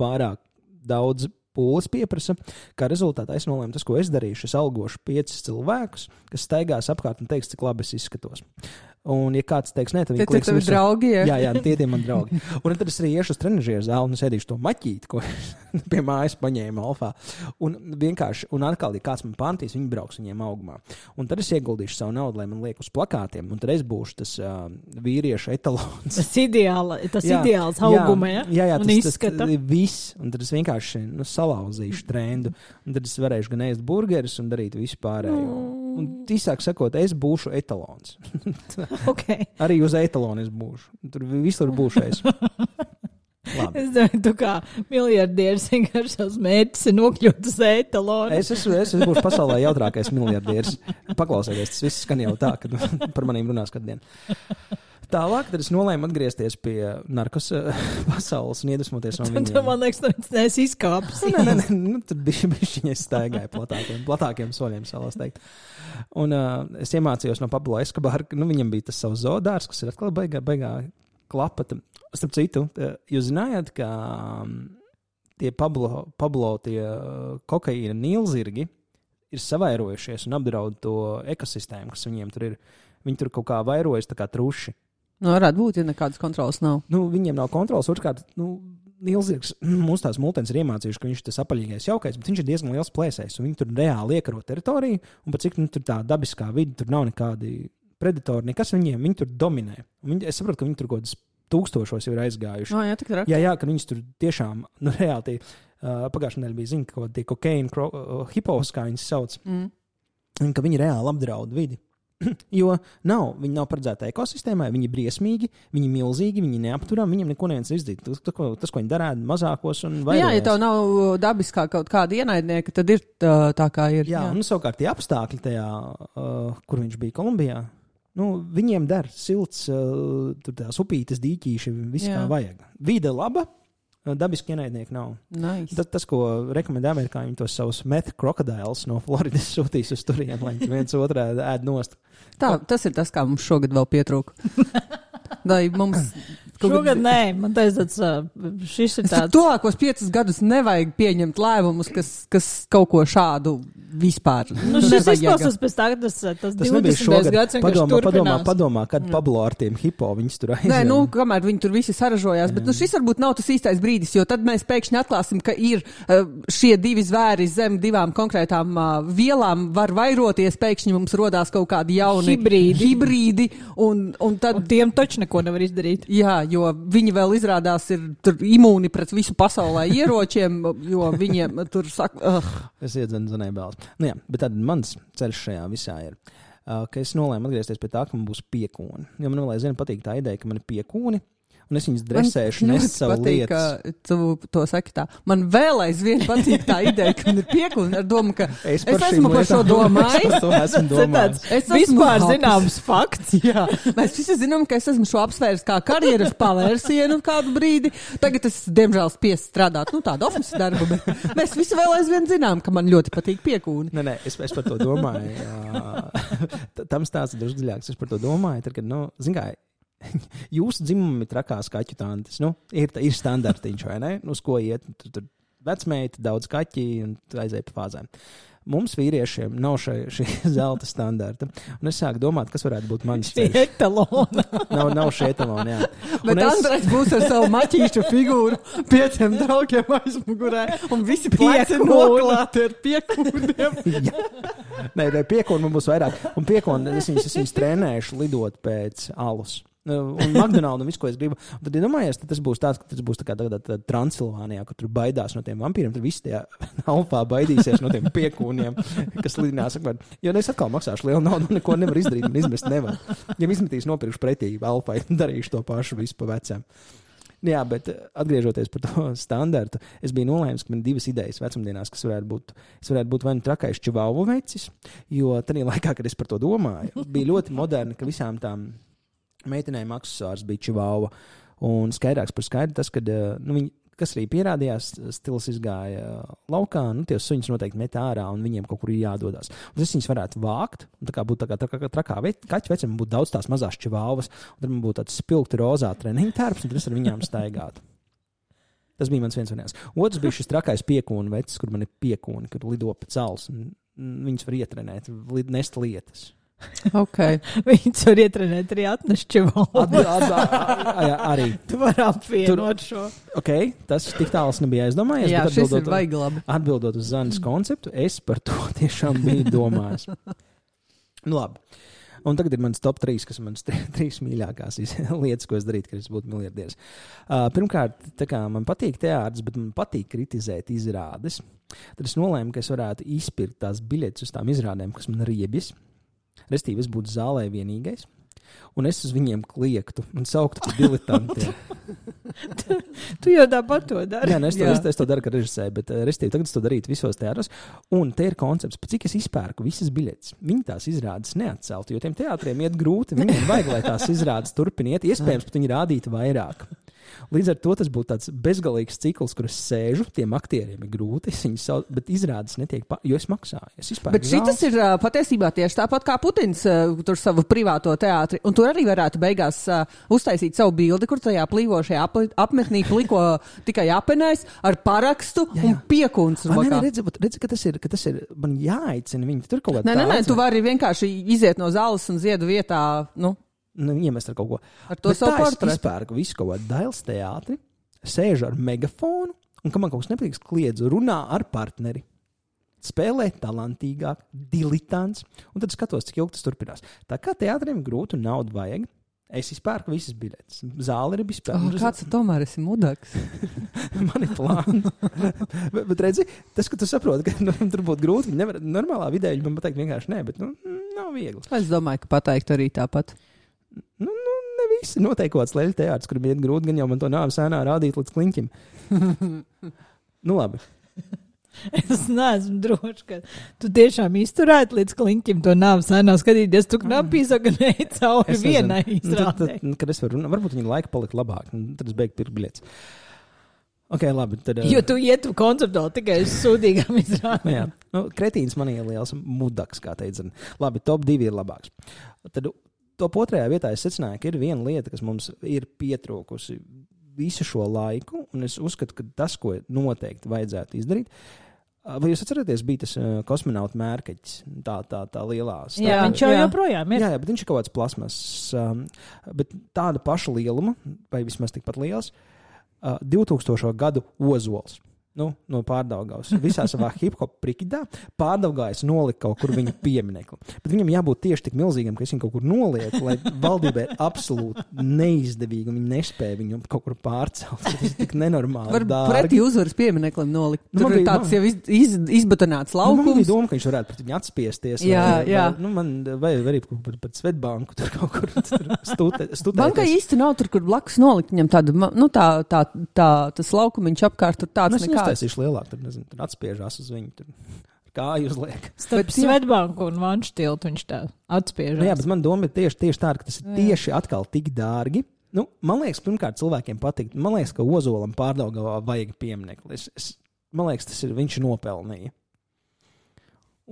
pārāk daudz pūles pieprasa. Kā rezultātā es nolēmu, tas, ko es darīšu, es algošu piecus cilvēkus, kas staigās apkārt un teiks, cik labi es izskatos. Un, ja kāds teiks, nē, tad Tie viņi tie kliks tavi virsū. draugi, jā. Jā, jā, tie ir mani draugi. Un tad es arī iešu uz trenižera zāli un es ēdīšu to maķīti, ko pie mājas paņēmu alfā. Un vienkārši, un atkal, ja kāds man pantīs, viņi brauks viņiem augumā. Un tad es ieguldīšu savu naudu, lai man liek uz plakātiem, un tad es būšu tas uh, vīriešu etalons. Tas, ideāla, tas Jā, ideāls auguma, ja? jā, jā tas, tas ir viss. Un tad es vienkārši nu, salauzīšu trendu. Un tad es varēšu gan ēst burgerus un darīt visu pārējo. Un īsāk sakot, es būšu etalons. Okay. Arī uz etalonu es būšu. Tur visur būšu es. Labi. Es domāju, tu kā miljardieris vienkārši savs mērķis ir nokļūt uz etalonu. Es, esmu, es, es būšu pasaulē jautrākais miljardieris. Paklausieties, tas viss skan jau tā, ka par maniem runās katru dienu. Tālāk tad es nolēmu atgriezties pie narkos eh, pasaules un iedvesmoties no viņiem. tu, man liekas, tu neesi izkāpis. Nē, nē, nē, nu, tad bija viņa staigāja platākiem, platākiem soļiem, salās teikt. Un uh, es iemācījos no Pablo Escobar, ka nu, viņam bija tas savs zodārs, kas ir atkal baigā, baigā klapata. Starp citu, uh, jūs zinājāt, ka um, tie Pablo, Pablo tie uh, kokaīna nīlzirgi ir savairojušies un apdraud to ekosistēmu, kas viņiem tur ir. Viņi tur kaut kā vairojas, tā kā truši. Nu, varētu būt, ja nekādas kontrolas nav. Nu, viņiem nav kontrols. Otrkārt, nu, Nīlzirgs, mūsu tās multens ir iemācījuši, ka viņš ir tas apaļīgais jaukais, bet viņš ir diezgan liels plēsējs. Viņi tur reāli iekaro teritoriju, un pat cik nu, tur tā dabiskā vide, tur nav nekādi predatori, nekas viņiem, viņi tur dominē. Un viņi, es saprotu, ka viņi tur kaut kādas tūkstošos jau ir aizgājuši. No, jā, jā, jā, jā, ka viņas tur tiešām, nu, reāli, uh, pagājušajā nedēļā bija ziņa, ka tie kokaīna uh, hipos, kā viņas sauc, Mm. un ka viņi reāli apdraud vidi. Jo nav, viņi nav paredzēti ekosistēmai, viņi ir briesmīgi, viņi ir milzīgi, viņi neapturami, viņiem neko neviens izdarīt. Tas, ko, tas, ko viņi dara mazākos un Nu, jā, ja vairāk. tev nav dabiskā kaut kāda ienaidnieka, tad ir tā, tā kā ir. Jā, un savukārt tie apstākļi tajā, uh, kur viņš bija Kolumbijā, nu, viņiem der silts, uh, tur tās upītes, dīķīši, viss kā Jā. vajag. Vide laba, uh, dabiski ienaidnieki nav. Nice. Tas, tas, ko rekomendē Amerikā, viņi tos savus meth krokodilus no Floridas sūtīs uz turieni, lai viņi viens otrā ēd nost. Tā, tas ir tas, kā mums šogad vēl pietrūka. Lai mums Šogad nē, man uh, šis ir tāds. tuvākos piecus gadus nevajag pieņemt lēmumus, kas, kas kaut ko šādu vispār. Nu, šis izklausās pēc tā, ka tas, tas, Tas nebija 20. šogad. gads Padomā, padomā, padomā, kad Pablo ar tiem hipo viņus tur aizjāja. Nē, nu, kamēr viņi tur visi saražojās, bet nu, šis varbūt nav tas īstais brīdis, jo tad mēs pēkšņi atklāsim, ka ir uh, šie divi zvēri zem divām konkrētām uh, vielām, var vairoties, pēkšņi mums rodās kaut kādi jauni Hibrīdi. hibrīdi un, un tad, Un tiem taču neko nevar izdarīt. jā, jo viņi vēl izrādās ir imūni pret visu pasaulē ieročiem, jo viņiem tur saka, uh, Es iedzenu zinēju bēlas. Nu, jā, bet tad mans ceļš šajā visā ir. Uh, ka es nolēmu atgriezties pie tā, ka man būs piekūni. Jo man vēl aizvien patīk tā ideja, ka man ir piekūni, un es viņus dresēšu, nesu savu patīk, lietu. Tu to saki tā. Man vēl aizvien patīk tā ideja, ka man ir piekūni ar domu, ka es, es šīm esmu par šo domājis. Es par esmu domājis. Es esmu Vispār hapis. zināms fakts. Jā, mēs visi zinām, ka es esmu šo apsvērs kā karjeras pavērsienu kādu brīdi. Tagad es, diemžēl, spiesu strādāt, nu, tādu oficiālu darbu, bet mēs visi vēl aizvien zinām, ka man ļoti patīk piekūni. Nē, nē, es, es par to domāju. jā. Tam stāsts ir drusku dziļāks. Es par to domāju. Tad, kad, nu, zin kā, jūsu dzimumam ir trakās kaķu tantes. Nu, ir, ir standartiņš, vai ne? Nu, uz ko iet? Tur, tur vecmeita, daudz kaķi un tu aizēji pa fāzēm. Mums, vīriešiem, nav šī, šī zelta standarta. Un es sāku domāt, kas varētu būt mans ceļš. etalona. Nav, nav šī etalona, jā. Bet Un es- Andrejs būs ar savu maķīšu figūru, pieciem draugiem aizmugurē, un visi Piekūni. noklāti ar piekūniem. Nē, nē piekonu man būs vairāk. Un piekonu es viņus, es viņus trenēšu lidot pēc alus. Nu, Un McDonald's un viss, ko es gribu. Un tad, ja tas būs tāds, ka tas būs tā kā tādā, tādā Transilvānijā, kur tur baidās no tiem vampīriem. Tad visi tie alfā baidīsies no tiem piekūniem, kas lidinās. Jo es atkal maksāšu lielu naudu, un neko nevar izdarīt, man izmest nevar. Ja izmetīs nopirkšu pretī alfai, darīšu to pašu visu pa vecam. Jā, bet eh, atgriežoties par to standartu, es biju nolēmis, ka man ir divas idejas vecumdienās, kas varētu būt. Es varētu būt vai nu trakais čivāvu vecis, jo tajā laikā, kad es par to domāju, bija ļoti moderni, ka visām tām meitenēm accessors bija čivāva. Un skaidrāks par skaidru tas, ka nu, viņi. Kas arī pierādījās, stils izgāja laukā, nu, tie suņus noteikti met ārā, un viņiem kaut kur ir jādodas. Un es viņus varētu vākt, un tā kā būtu tā kā, tā kā trakā kaķa vecam, būtu daudz tās mazās čivāvas, un tad man būtu tāds spilgti rozā treniņu tērps, un tad es ar viņām staigātu. Tas bija mans viens variants. Otrs bija šis trakais piekūnu vecs, kur man ir piekūni, kur lido pa cels. un, mm, Viņus var ietrenēt, nest lietas. Okay. Viņus var ietrenēt arī atnešķi At, vēl. at, at, jā, arī. Tu vari apvienot šo. Okay, tas tik tāls nebija aizdomājies. Jā, bet šis ir atbildot- vaiglabi. Atbildot uz Zanas konceptu, es par to tiešām biju domājis. Nu, labi. Un tagad ir mans top 3, kas ir manas trīs mīļākās lietas, ko es darītu, kad es būtu miljardieris. Uh, pirmkārt, kā man patīk teātris, bet man patīk kritizēt izrādes. Tad es nolēmu, ka es varētu izpirkt tās biļetes uz tām izrādēm, kas man riebjas. Restīvi, es būtu zālē vienīgais. Un es uz viņiem kliegtu un sauktu par diletantiem. Tu jau tāpat to dari. Jā, nu es, to, es, es to daru, kad režisēju, bet uh, restīvi, tagad es to darītu visos teātros. Un te ir koncepts, par cik es izpērku visas biļetes. Viņi tās izrādes neatceltu, jo tiem teātriem iet grūti. Viņiem vajag, lai tās izrādes turpiniet. Iespējams, pat viņi rādītu vairāk. Līdz ar to tas būtu tāds bezgalīgs cikls, kur es sēžu, tiem aktieriem ir grūti, es viņus sauc, bet izrādes netiek, pa, jo es maksāju. Es Bet šis ir uh, patiesībā tieši tāpat kā Putins uh, tur savu privāto teātri. Un tur arī varētu beigās uh, uztaisīt savu bildi, kur tajā plīvošajā apli, apmetnī pliko tikai apenais ar parakstu jā, jā. un piekuns. Nē, nē, redzi, redzi, ka tas ir, ka tas ir, man jāaicina viņi tur kaut kādā. Nē, nē, nē, tu vari vienkārši iziet no zāles un ziedu vietā, nu. Nu, iemest ar kaut ko. Ar to Bet savu portretu. Es izpērku visu kaut kādu Dailas teātri, sēžu ar megafonu, un, kad man kaut kas nepatīk, kliedzu, runā ar partneri spēlē talantīgāk, diletants, un tad skatos, cik ilgi tas turpinās. Tā kā teātriem grūti un naudu vajag. Es izpērku visas biļetes. Zāle ir izpērkta. Oh, kāds tomēr esi mudaks? Man ir plāns. bet, bet redzi, tas, ka tu saproti, ka nu, tur būtu grūti. Nevar normālā vidē, viņi man pateikt vienkārši nē, bet nu, nav viegli. Es domāju, ka pateikt arī tāpat. Nu, nu, ne visi noteikti kaut kāds leļu teātris, kurim iet grūti, gan jau man to nāves sēnā rādīt līdz kliņķim. nu labi. Es neesmu drošs, ka tu tiešām izturētu līdz kliņķim to nāves ēnā skatīties. Tu knapīs, gan ej cauri vienai nu, izrādē. Tad, kad es varu varbūt viņa laika palika labāk, tad es beigtu pirkt biļetes. Okay, labi, tad, jo tu ietu konceptuāli tikai uz sūdīgām izrādēm. jā, nu, kretīns man ir liels mudaks, kā teica. Labi, top divi ir labāks. Tad top otrajā vietā es secināju, ka ir viena lieta, kas mums ir pietrūkusi visu šo laiku, un es uzskatu, ka tas, ko noteikti vajadzētu izdarīt, Vai jūs atceraties, bija tas uh, kosmonauts mērķis, tā, tā, tā lielā stāvā? Jā, viņš jau jā. joprojām ir. Jā, jā, bet viņš ir kaut kāds plasmas, um, bet tāda paša lieluma, vai vismaz tikpat liels, uh, 2000. gadu ozols nu, no pārdaugās. Visā savā hip hop prikidā pārdaugājas nolika kaut kur viņa pieminiektu. Bet viņam jābūt tieši tik milzīgam, ka es viņu kaut kur nolieku, lai valdībai absolūti neizdevīgi un viņi nespēja viņu kaut kur pārcelt. Tas ir tik nenormāli. Varbūt pretī uzvaras piemineklim nolikt. Nu, Tur ir tāds man, jau iz, iz, izbatanāts laukums. Nu, man bija doma, ka viņš varētu pret viņu atspiesties. Jā, vai, jā. Vai, nu, man vajag arī pat, pat Svetbanku tur kaut kur stutēt. Bankai īsti nav tur, kur blakus nolikt viņam tādu, nu, tā, tā, tā, tas laukumiņš apkārt tur tāds nu, nekā uztaisīšu lielāku, tad, nezinu, tad atspiežās uz viņu. Tur. Kāju uzliek. Starp Svetbanku un Vanšu tiltu viņš tā atspiež. Nu, jā, bet man doma ir tieši, tieši tāda, ka tas ir tieši atkal tik dārgi. Nu, man liekas, pirmkārt, cilvēkiem patīk. Man liekas, ka Ozolam pārdaugavā vajag pieminekli. Es, es, man liekas, tas ir viņš nopelnīja.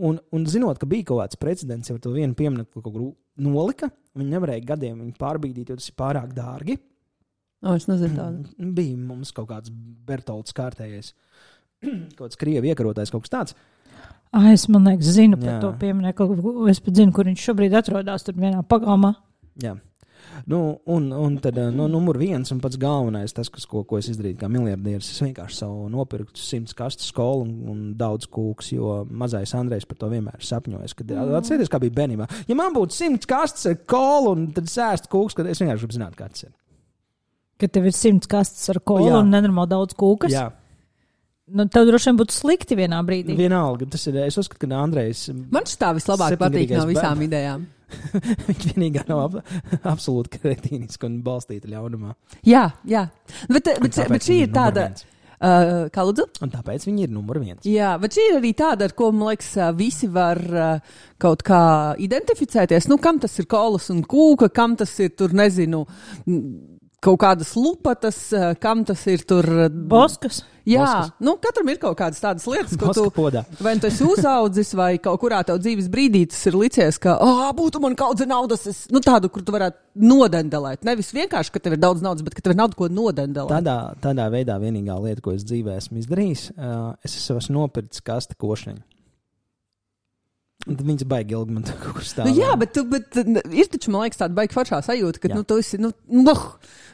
Un, un zinot, ka bija kaut kāds precedents, jau to vienu pieminekli kaut kur nolika, viņi nevarēja gadiem viņu pārbīdīt, jo tas ir pārāk dārgi. O, es nezinu tādu. Mm, bija mums kaut kāds Bertolds kārtējais, kaut kāds krievi iekarotais, kaut kas tāds. Ah, es man liekas, zinu par Jā. to pieminiektu. Es pat zinu, kur viņš šobrīd atrodas, tur vienā pagalmā. Jā. Nu, un, un tad nu, numur viens un pats galvenais, tas, kas, ko, ko es izdarīju kā miljardieris, es vienkārši savu nopirku simts kastes skolu un, un daudz kūks, jo mazais Andrejs par to vienmēr sapņojas. Kad mm. atcerieties, kā bija bērnībā. Ja man būtu simts kastes ar kolu un tad sēst kūks, tad es vienkārši gribu zināt, kāds ir ka tev ir simts kastes ar kolu jā. un nenormāli daudz kūkas. Jā. Nu, tev droši vien būtu slikti vienā brīdī. Vienalga, tas ir. Es uzskatu, ka Andrejs. Man šis tā vislabāk patīk no visām bērn. idejām. Viņš vienīgā nav ap, absolūti kretīniski un balstīta ļaunumā. Jā, jā. Bet, bet, bet šī ir tāda. Uh, kā lūdzu? Un tāpēc viņi ir numur viens. Jā, bet šī ir arī tāda, ar ko, man liekas, visi var uh, kaut kā identificēties. Nu, kam tas ir kolas un kūka, kam tas ir, tur nezinu, kaut kādas lupatas, kam tas ir tur. Boskas. Jā, Boskas. nu, katram ir kaut kādas tādas lietas, ko tu, podā. vai tu esi uzaudzis, vai kaut kurā tev dzīves brīdī tas ir licies, ka, ah, oh, būtu man kaudze naudas, es, nu, tādu, kur tu varētu nodendelēt. Nevis vienkārši, ka tev ir daudz naudas, bet ka tev ir nauda, ko nodendelēt. Tādā, tādā veidā vienīgā lieta, ko es dzīvē esmu izdarījis, uh, es esmu nopircis kaste košņiņu. Un tad viņas baigi ilgi man kaut kur stāv. Nu, jā, bet, tu, bet ir taču, man liekas, tāda baigi foršā sajūta, ka jā. nu, tu esi, nu, noh,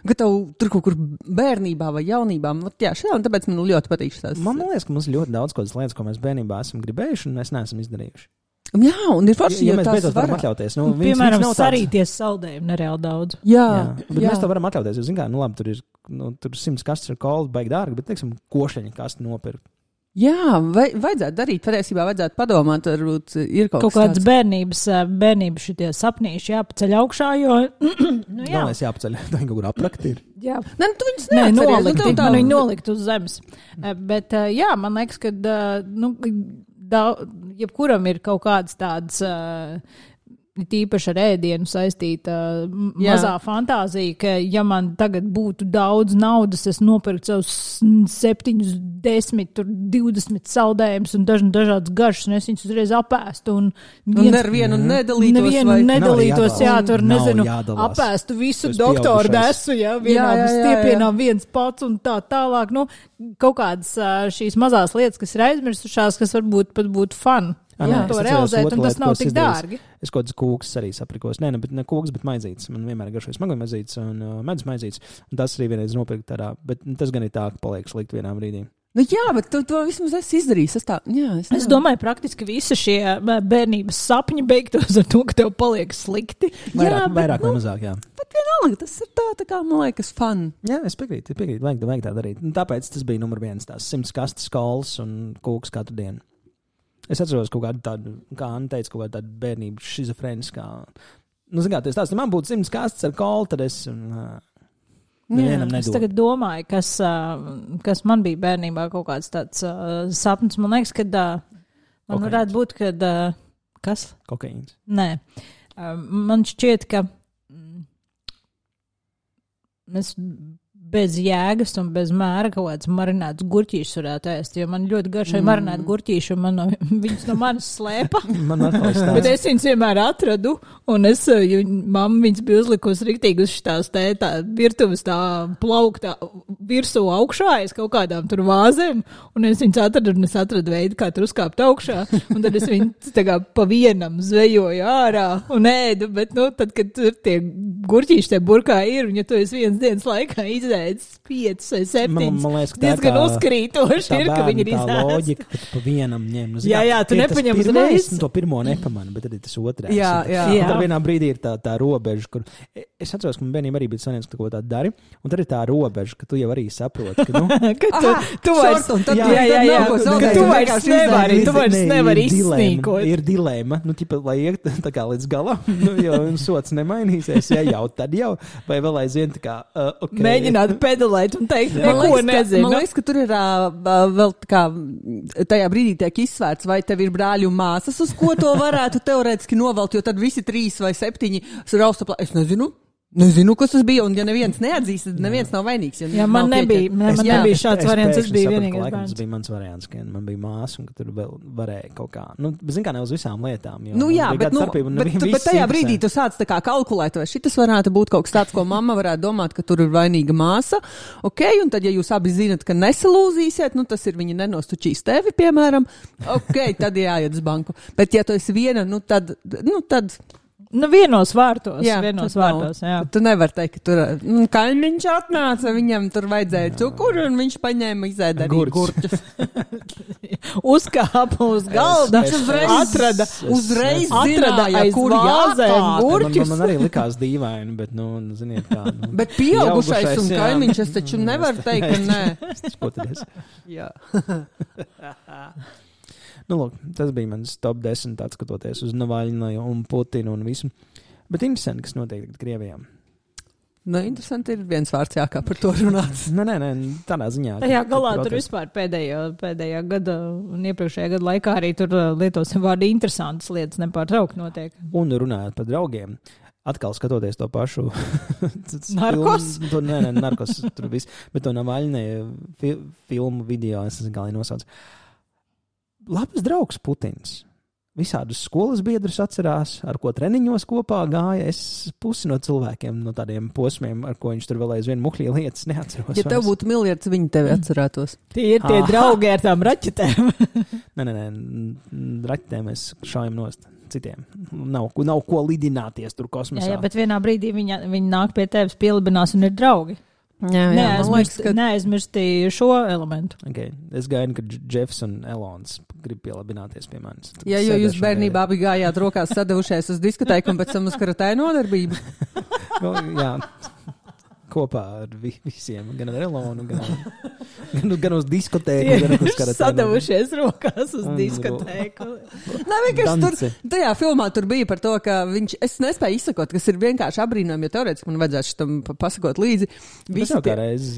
ka tev tur kaut kur bērnībā vai jaunībā, nu, jā, šādi, tāpēc man ļoti patīk šis. Man liekas, ka mums ir ļoti daudz kādas lietas, ko mēs bērnībā esam gribējuši un mēs neesam izdarījuši. Jā, un ir forši, ja, ja mēs beidzot varam atļauties. Nu, viņas, piemēram, viņas sarīties saldējumu nereāli daudz. Jā, jā, bet jā. mēs to varam atļauties. Jūs zināt, nu labi, tur ir nu, tur simts kastes ar kolu, baigi dārgi, bet, teiksim, košļiņa kastu nopirkt. Jā, vai, vajadzētu darīt, patiesībā vajadzētu padomāt, varbūt ir kaut, kaut kādas bērnības, bērnības šitie sapnīši jāpaceļ augšā, jo, nu jā. Galvenais jāpaceļ, tā kaut kur aprakt ir. Jā. Nē, nu, tu viņus Nē, nolikt, nu, tā... nolikt uz zemes. Bet, jā, man liekas, ka, nu, da, jebkuram ir kaut kādas tādas tīpaši ar ēdienu saistīta m- mazā fantāzija, ka, ja man tagad būtu daudz naudas, es nopirktu savus septiņus, desmit, tur, divdesmit saldējumus un dažna, dažādas garšas, un es viņus uzreiz apēstu. Un, Un ar vienu nedalītos. Nevienu vai- nedalītos, jā, tur Nav nezinu, jādalās. apēstu visu esi doktoru desu, jā, vienā Jā, jā, jā, jā. stiepienā viens pats un tā tālāk. Nu, kaut kādas šīs mazās lietas, kas ir aizmirsušās, kas varbūt pat būtu fun. Ā, Jā, nē, to realizēt, un tas nav tik dārgi. Es kaut kādas kūkas arī saprikos. Nē, ne, bet ne kūkas, bet maizītes. Man vienmēr ir garšojas smaga maizītes un uh, medus maizītes. Un tas arī vienreiz nopirkt tādā, bet nu, tas gan ir tā, ka paliek slikti vienā brīdī. Nu, jā, bet tu to vismaz esi izdarījis. Es, tā, jā, es, Es domāju, praktiski visi šie bērnības sapņi beigtos ar to, ka tev paliek slikti. Vairāk, Jā, bet, vairāk nu- vai mazāk, jā. Bet vienalga, tas ir tā, tā kā, man liekas, fun. Jā, es piekrītu, piekrītu. Vajag, vajag tā darīt. Un tāpēc tas bija numur viens. Tās simts kastes skolas un kūks katru dienu. Es atceros kaut kādu tādu, kā Anna teica, kaut kādu tādu bērnību šizofrēniskā. Nu, zināmā mērā, tas man būtu simts kastes ar kolu, tad es. Un, uh, Nevienam Es tagad domāju, kas, kas man bija bērnībā kaut kāds tāds uh, sapnis. Man liekas, ka uh, man Kokaīns. varētu būt, ka. Uh, kas? Kokaīns. Nē, Uh, man šķiet, ka mm, es bez jēgas un bez mēra kaut kāds marinēts gurķīšus varētu ēst. Jo man ļoti garšai mm. marinēta gurķīša, un man no, viņas no manis slēpa. Man Bet es viņus vienmēr atradu, un es, uh, jo mamma viņas bija uzlikusi riktīgi uz šīs tā, tā virtuves tā plauktā virsū augšā, es kaut kādām tur vāzēm, un es viņus atradu, un es atradu veidu, kā tur uzkāpt augšā, un tad es viņus tā kā pa vienam zvejoju ārā un ēdu, bet, nu, tad, kad tur tie gurķīši tie burkā ir, un ja tu esi viens dienas laikā izēdis piecus vai Man, septiņus, man liekas, ka tā ir diezgan tā- uzkrītoši tā ir, ka viņi ir tā izēsti. loģika, ka tu pa vienam ņem. Nu, Jā, jā, tu nepaņem uzreiz. un To pirmo nepamanu, bet tad ir tas otrais. Jā, jā. tad- Jā. Tad vienā brīdī ir tā, tā robeža, kur es atceros, ka man bērniem arī bija sanāks, ka kaut ko tādu dari. Un tad ir tā robeža, ka tu jau arī saproti, ka, nu, ka tu, tu vairs, jā, jā, jā, jā, ka tu vairs nevari, tu vairs nevari izsnīkot. Ir dilēma, nu, tipa, lai iet tā kā līdz galam, nu, jo sots nemainīsies, ja jau tad jau, vai vēl aizvien tā kā, uh, ok. Mēģināt pedalēt un teikt, neko ka, nezinu. man liekas, ka tur ir ā, vēl kā tajā brīdī tiek izsvērts, vai tev ir brāļi un māsas, uz ko to varētu teorētiski novelt, jo tad visi trīs vai septiņi rausta plā. Es nezinu. Nezinu, kas tas bija, un ja neviens neatzīs, tad neviens nav vainīgs. Ja Jā, man nav nebija, pieķert. man, man jā, nebija šāds variants, es biju sapratu, ka vienīgais laikam Tas bija mans variants, ka man bija māsa, un ka tur vēl varēja kaut kā. Nu, bet, zin kā, ne uz visām lietām. Jo Nu, jā, bija bet, nu, starpība, bet, bet viss tajā brīdī tu sāc tā kā kalkulēt, vai šis varētu būt kaut kas tāds, ko mamma varētu domāt, ka tur ir vainīga māsa. Ok, un tad, ja jūs abi zinat, ka nesalūzīsiet, nu tas ir viņa nenostučīs tevi, piemēram, ok, tad jāiet uz banku. Bet, ja tu esi viena, nu tad, nu tad Nu, vienos vārtos, Jā, vienos vārtos, jā. Tu nevari teikt, ka tur nu, kaimiņš atnāca, viņam tur vajadzēja cukuru, un viņš paņēma izēda arī Gurķus. gurķus. Uzkāpa uz galda, es- uzreiz es- atrada, es- Uzreiz atrada zināja, aiz kur vāzēm jātāda. Man, man, gurķus. man arī likās dīvaini, bet, nu, ziniet, kā. Nu, Bet pieaugušais un jā. kaimiņš, es taču nevaru teikt, ka nē. Ko tad es? Jā. Nu, lūk, tas bija mans top 10, skatoties uz Navaļņu un Putinu un visu. Bet interesanti, kas notiek tagad Krievijā. Nu, interesanti ir viens vārds jākā par to runāt. Nē, nē, nē, tādā ziņā. Ka- galā tur vispār pēdējā, pēdējā gada un iepriekšējā gada laikā arī tur uh, lietosim vārdu interesantas lietas nepārtraukti notiek. Un runājot par draugiem, atkal skatoties to pašu Narkos? filmu, to, nē, nē, narkos tur viss, bet to Navaļņē fi, filmu video, es nezinu, kā lai nosauc. Labs draugs Putins. Visādus skolas biedrus atcerās, ar ko treniņos kopā gāja. Es pusi no cilvēkiem, no tādiem posmiem, ar ko viņš tur vēl aizvien muhļīja lietas, neatceros. Ja tev būtu miljards, viņi tevi atcerētos. Tie ir tie Aha. draugi ar tām raķetēm. Nē, nē, nē, raķetēm mēs šaujam nost citiem. Nav, nav ko lidināties tur jā, kosmosā. jā, bet vienā brīdī viņi, viņi nāk pie tevis, pielibinās un ir draugi. Jā, Neaizmirst, ka... Neaizmirsti šo elementu. Okay. Es gaidu, ka Dž- Jeffs un Elons grib pielabināties pie manis. Tad Jā, jo jūs bērnībā abi gājāt rokās sadavušies uz diskotēku un pēc tam uz karatēju nodarbību. Nu, jā, kopā ar vi visiem, gan ar Elonu, gan, gan, gan uz diskotēku, gan uz Tie ir karatē. sadavušies rokās uz Un- diskotēku. Nē, vienkārši tur, Dance. tajā filmā tur bija par to, ka viņš, es nespēju izsakot, kas ir vienkārši apbrīnojami, jo teorētiski man vajadzētu šitam pa- pasakot līdzi. Visi tie, reiz.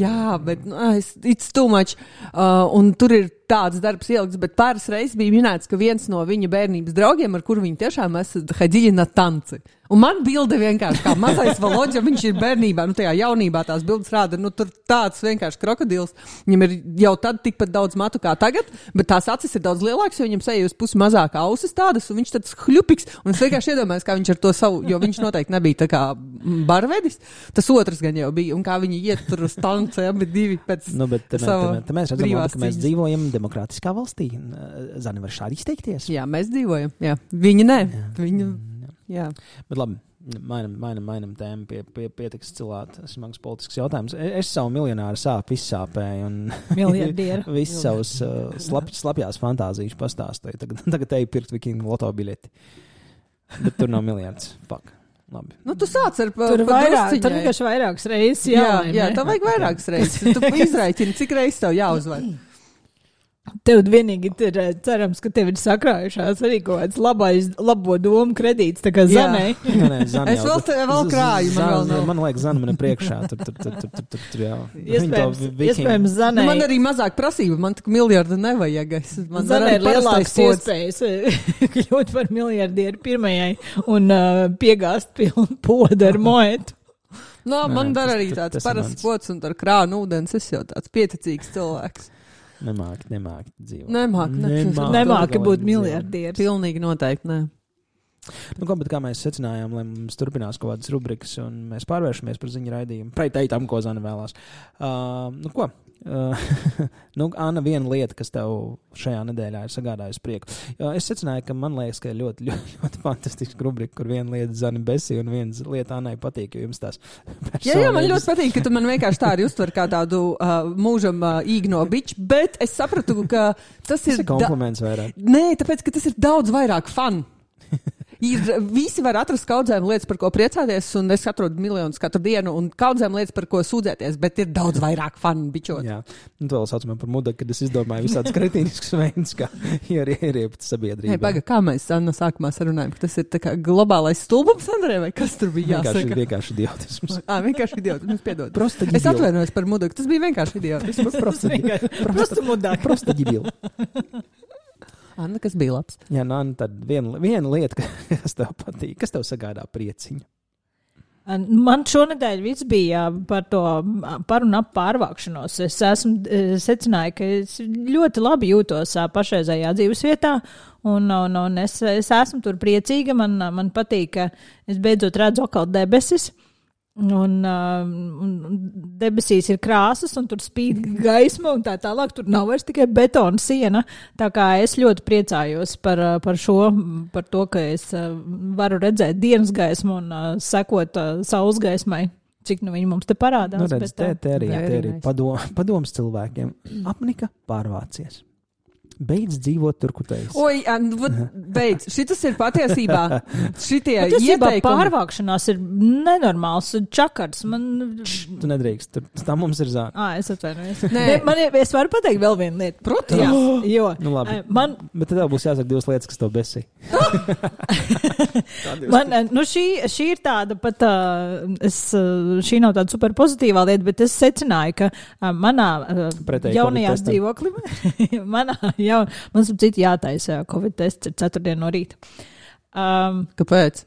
jā, bet, nu, es- it's too much. Uh, un tur ir tāds darbs ielikts, bet pāris reizes bija minēts, ka viens no viņa bērnības draugiem, ar kuru viņi tiešām esat Haģiņa Tanci. Un man bilde vienkārši kā mazais valoģis, viņš ir bērnībā, nu tajā jaunībā tās bildes rāda, nu tur tāds vienkārši krokodils. Viņam ir jau tad tikpat daudz matu kā tagad, bet tās acis ir daudz lielākas, jo viņam seja uz pusi mazāk ausis tādas, un viņš tāds hļupiks. Un es vienkārši iedomājos, kā viņš ar to savu, jo viņš noteikti nebija tā kā barvedis. Tas otrs gan jau bija, un kā viņi iet tur uz tancu, abi divi pēc. Nu, bet te, te, te mēs redzam, ka mēs dzīvojam demokrātiskā valstī. Zani var šādi izteikties. Jā, mēs dzīvojam. Jā. Viņi nē. Jā. Viņi, Jā. Bet labi. Mainam, mainam, mainam tēmu, pie, pie, pietiks cilvēks. Tas ir mans politisks jautājums. Es, es savu miljonāru sāpju izsāpēju un visas savas uh, slap, slapjās fantāzijas pastāstīju. Tagad, tagad te ir pirkt vikingu loto biļeti. Bet tur nav miljards. Fuck. Labi. Nu, tu sāc ar to vairāk. Tur vienkārši vairākas reizes jā. Jā, jā tev vajag vairākas reizes. Tu izraicini, cik reizes tev jāuzvar. Tev vienīgi ir eh, cerams, ka tev ir sakrājušās arī kaut kāds labais, labo domu kredīts, tā kā zanē. nē, nē, zan es vēl, vēl krāju, man vēl nav. Man liekas, zana man ir priekšā. Tur, tur, tur, tur, tur, tur, tur jā. Iespējams, iespējams zanē. Nu, man arī mazāk prasība, man tik miljardu nevajag. Es, man zanē ir lielāks iespējas kļūt par miljardieru pirmajai un uh, piegāst pilnu podu ar moetu. No, nu, man dara arī tāds parasts pods un ar krānu ūdens. Es jau tāds pieticīgs cilvēks. Nemāki, nemāki dzīvot. Nemāki, nemāki, nemāki būt miljardieris. Pilnīgi noteikti. Ne. Nu, ko, kā mēs secinājām, lai mums turpinās kaut kādas rubrikas, un mēs pārvēršamies par ziņu raidījumu. Pretēji tam, ko Zana vēlās. Uh, nu, ko? Nu, Anna, viena lieta, kas tev šajā nedēļā ir sagādājusi prieku. Es secināju, ka man liekas, ka ir ļoti, ļoti, ļoti fantastiska rubrika, kur viena lieta zina Besī un viena lieta Annai patīk, jo jums tās personības... Jā, jā, man ļoti patīk, ka tu man vienkārši tā arī uztver kā tādu uh, mūžam uh, īgno biču, bet es sapratu, ka tas ir... Tas ir kompliments vairāk. Nē, tāpēc, ka tas ir daudz vairāk fun. Ir, visi var atrast kaudzēm lietas, par ko priecāties, un es atrodu miljonus katru dienu, un kaudzēm lietas, par ko sūdzēties, bet ir daudz vairāk fanu bičot. Jā, un to vēl saucam par mudu, kad es izdomāju visādus kretīniskus veidus, kā ieriept sabiedrību. Hey, baga, kā mēs Anna sākumā sarunājam, ka tas ir globālais stulbums, Andrē, vai kas tur bija jāsaka? Vienkārši, vienkārši idiotisms. Ā, vienkārši idiotisms, piedod. Prosta es atvainojos par mudu, tas bija vienkārši idiotisms. Prosta, prosta, prosta, prosta ģibila. Anna, kas bija labs? Jā, nu, Anna, tad viena, viena lieta, kas tev patīk, kas tev sagādā prieciņu. Man šonadēļ viss bija par to par un ap pārvākšanos. Es esmu secināju, ka es ļoti labi jūtos pašreizējā dzīves vietā, un, un, un es, es esmu tur priecīga. Man, man patīk, ka es beidzot redzu atkal debesis. Uh, un debesīs ir krāsas, un tur spīd gaisma, un tā tālāk. Tur nav vairs tikai betona siena. Tā kā es ļoti priecājos par, uh, par šo, par to, ka es uh, varu redzēt dienas gaismu un uh, sekot saules gaismai. Cik nu viņi mums te parādās? Nu, redz, te, te arī, te arī padom, padoms cilvēkiem. Apnika pārvācies. Beidz dzīvot tur, kur teiks. Oi, nu, beidz. Šitas ir patiesībā. Šitie ieteikumi. Pārvākšanās ir nenormāls čakars. Man... Č, tu nedrīkst. Tur, tā mums ir zāle. Ah, es atvainojos. Nē, man ir, es varu pateikt vēl vienu lietu. Protams. Jā, jo. Nu, labi. Man... Bet tad būs jāsaka divas lietas, kas tev besī. man, nu šī, šī ir tāda pat, es, šī nav tāda super pozitīvā lieta, bet es secināju, ka manā Pretēji jaunajā dzīvoklī, manā jā, man ir citi jātaisa Covid tests ir ceturtdien no rīta. Um, Kāpēc?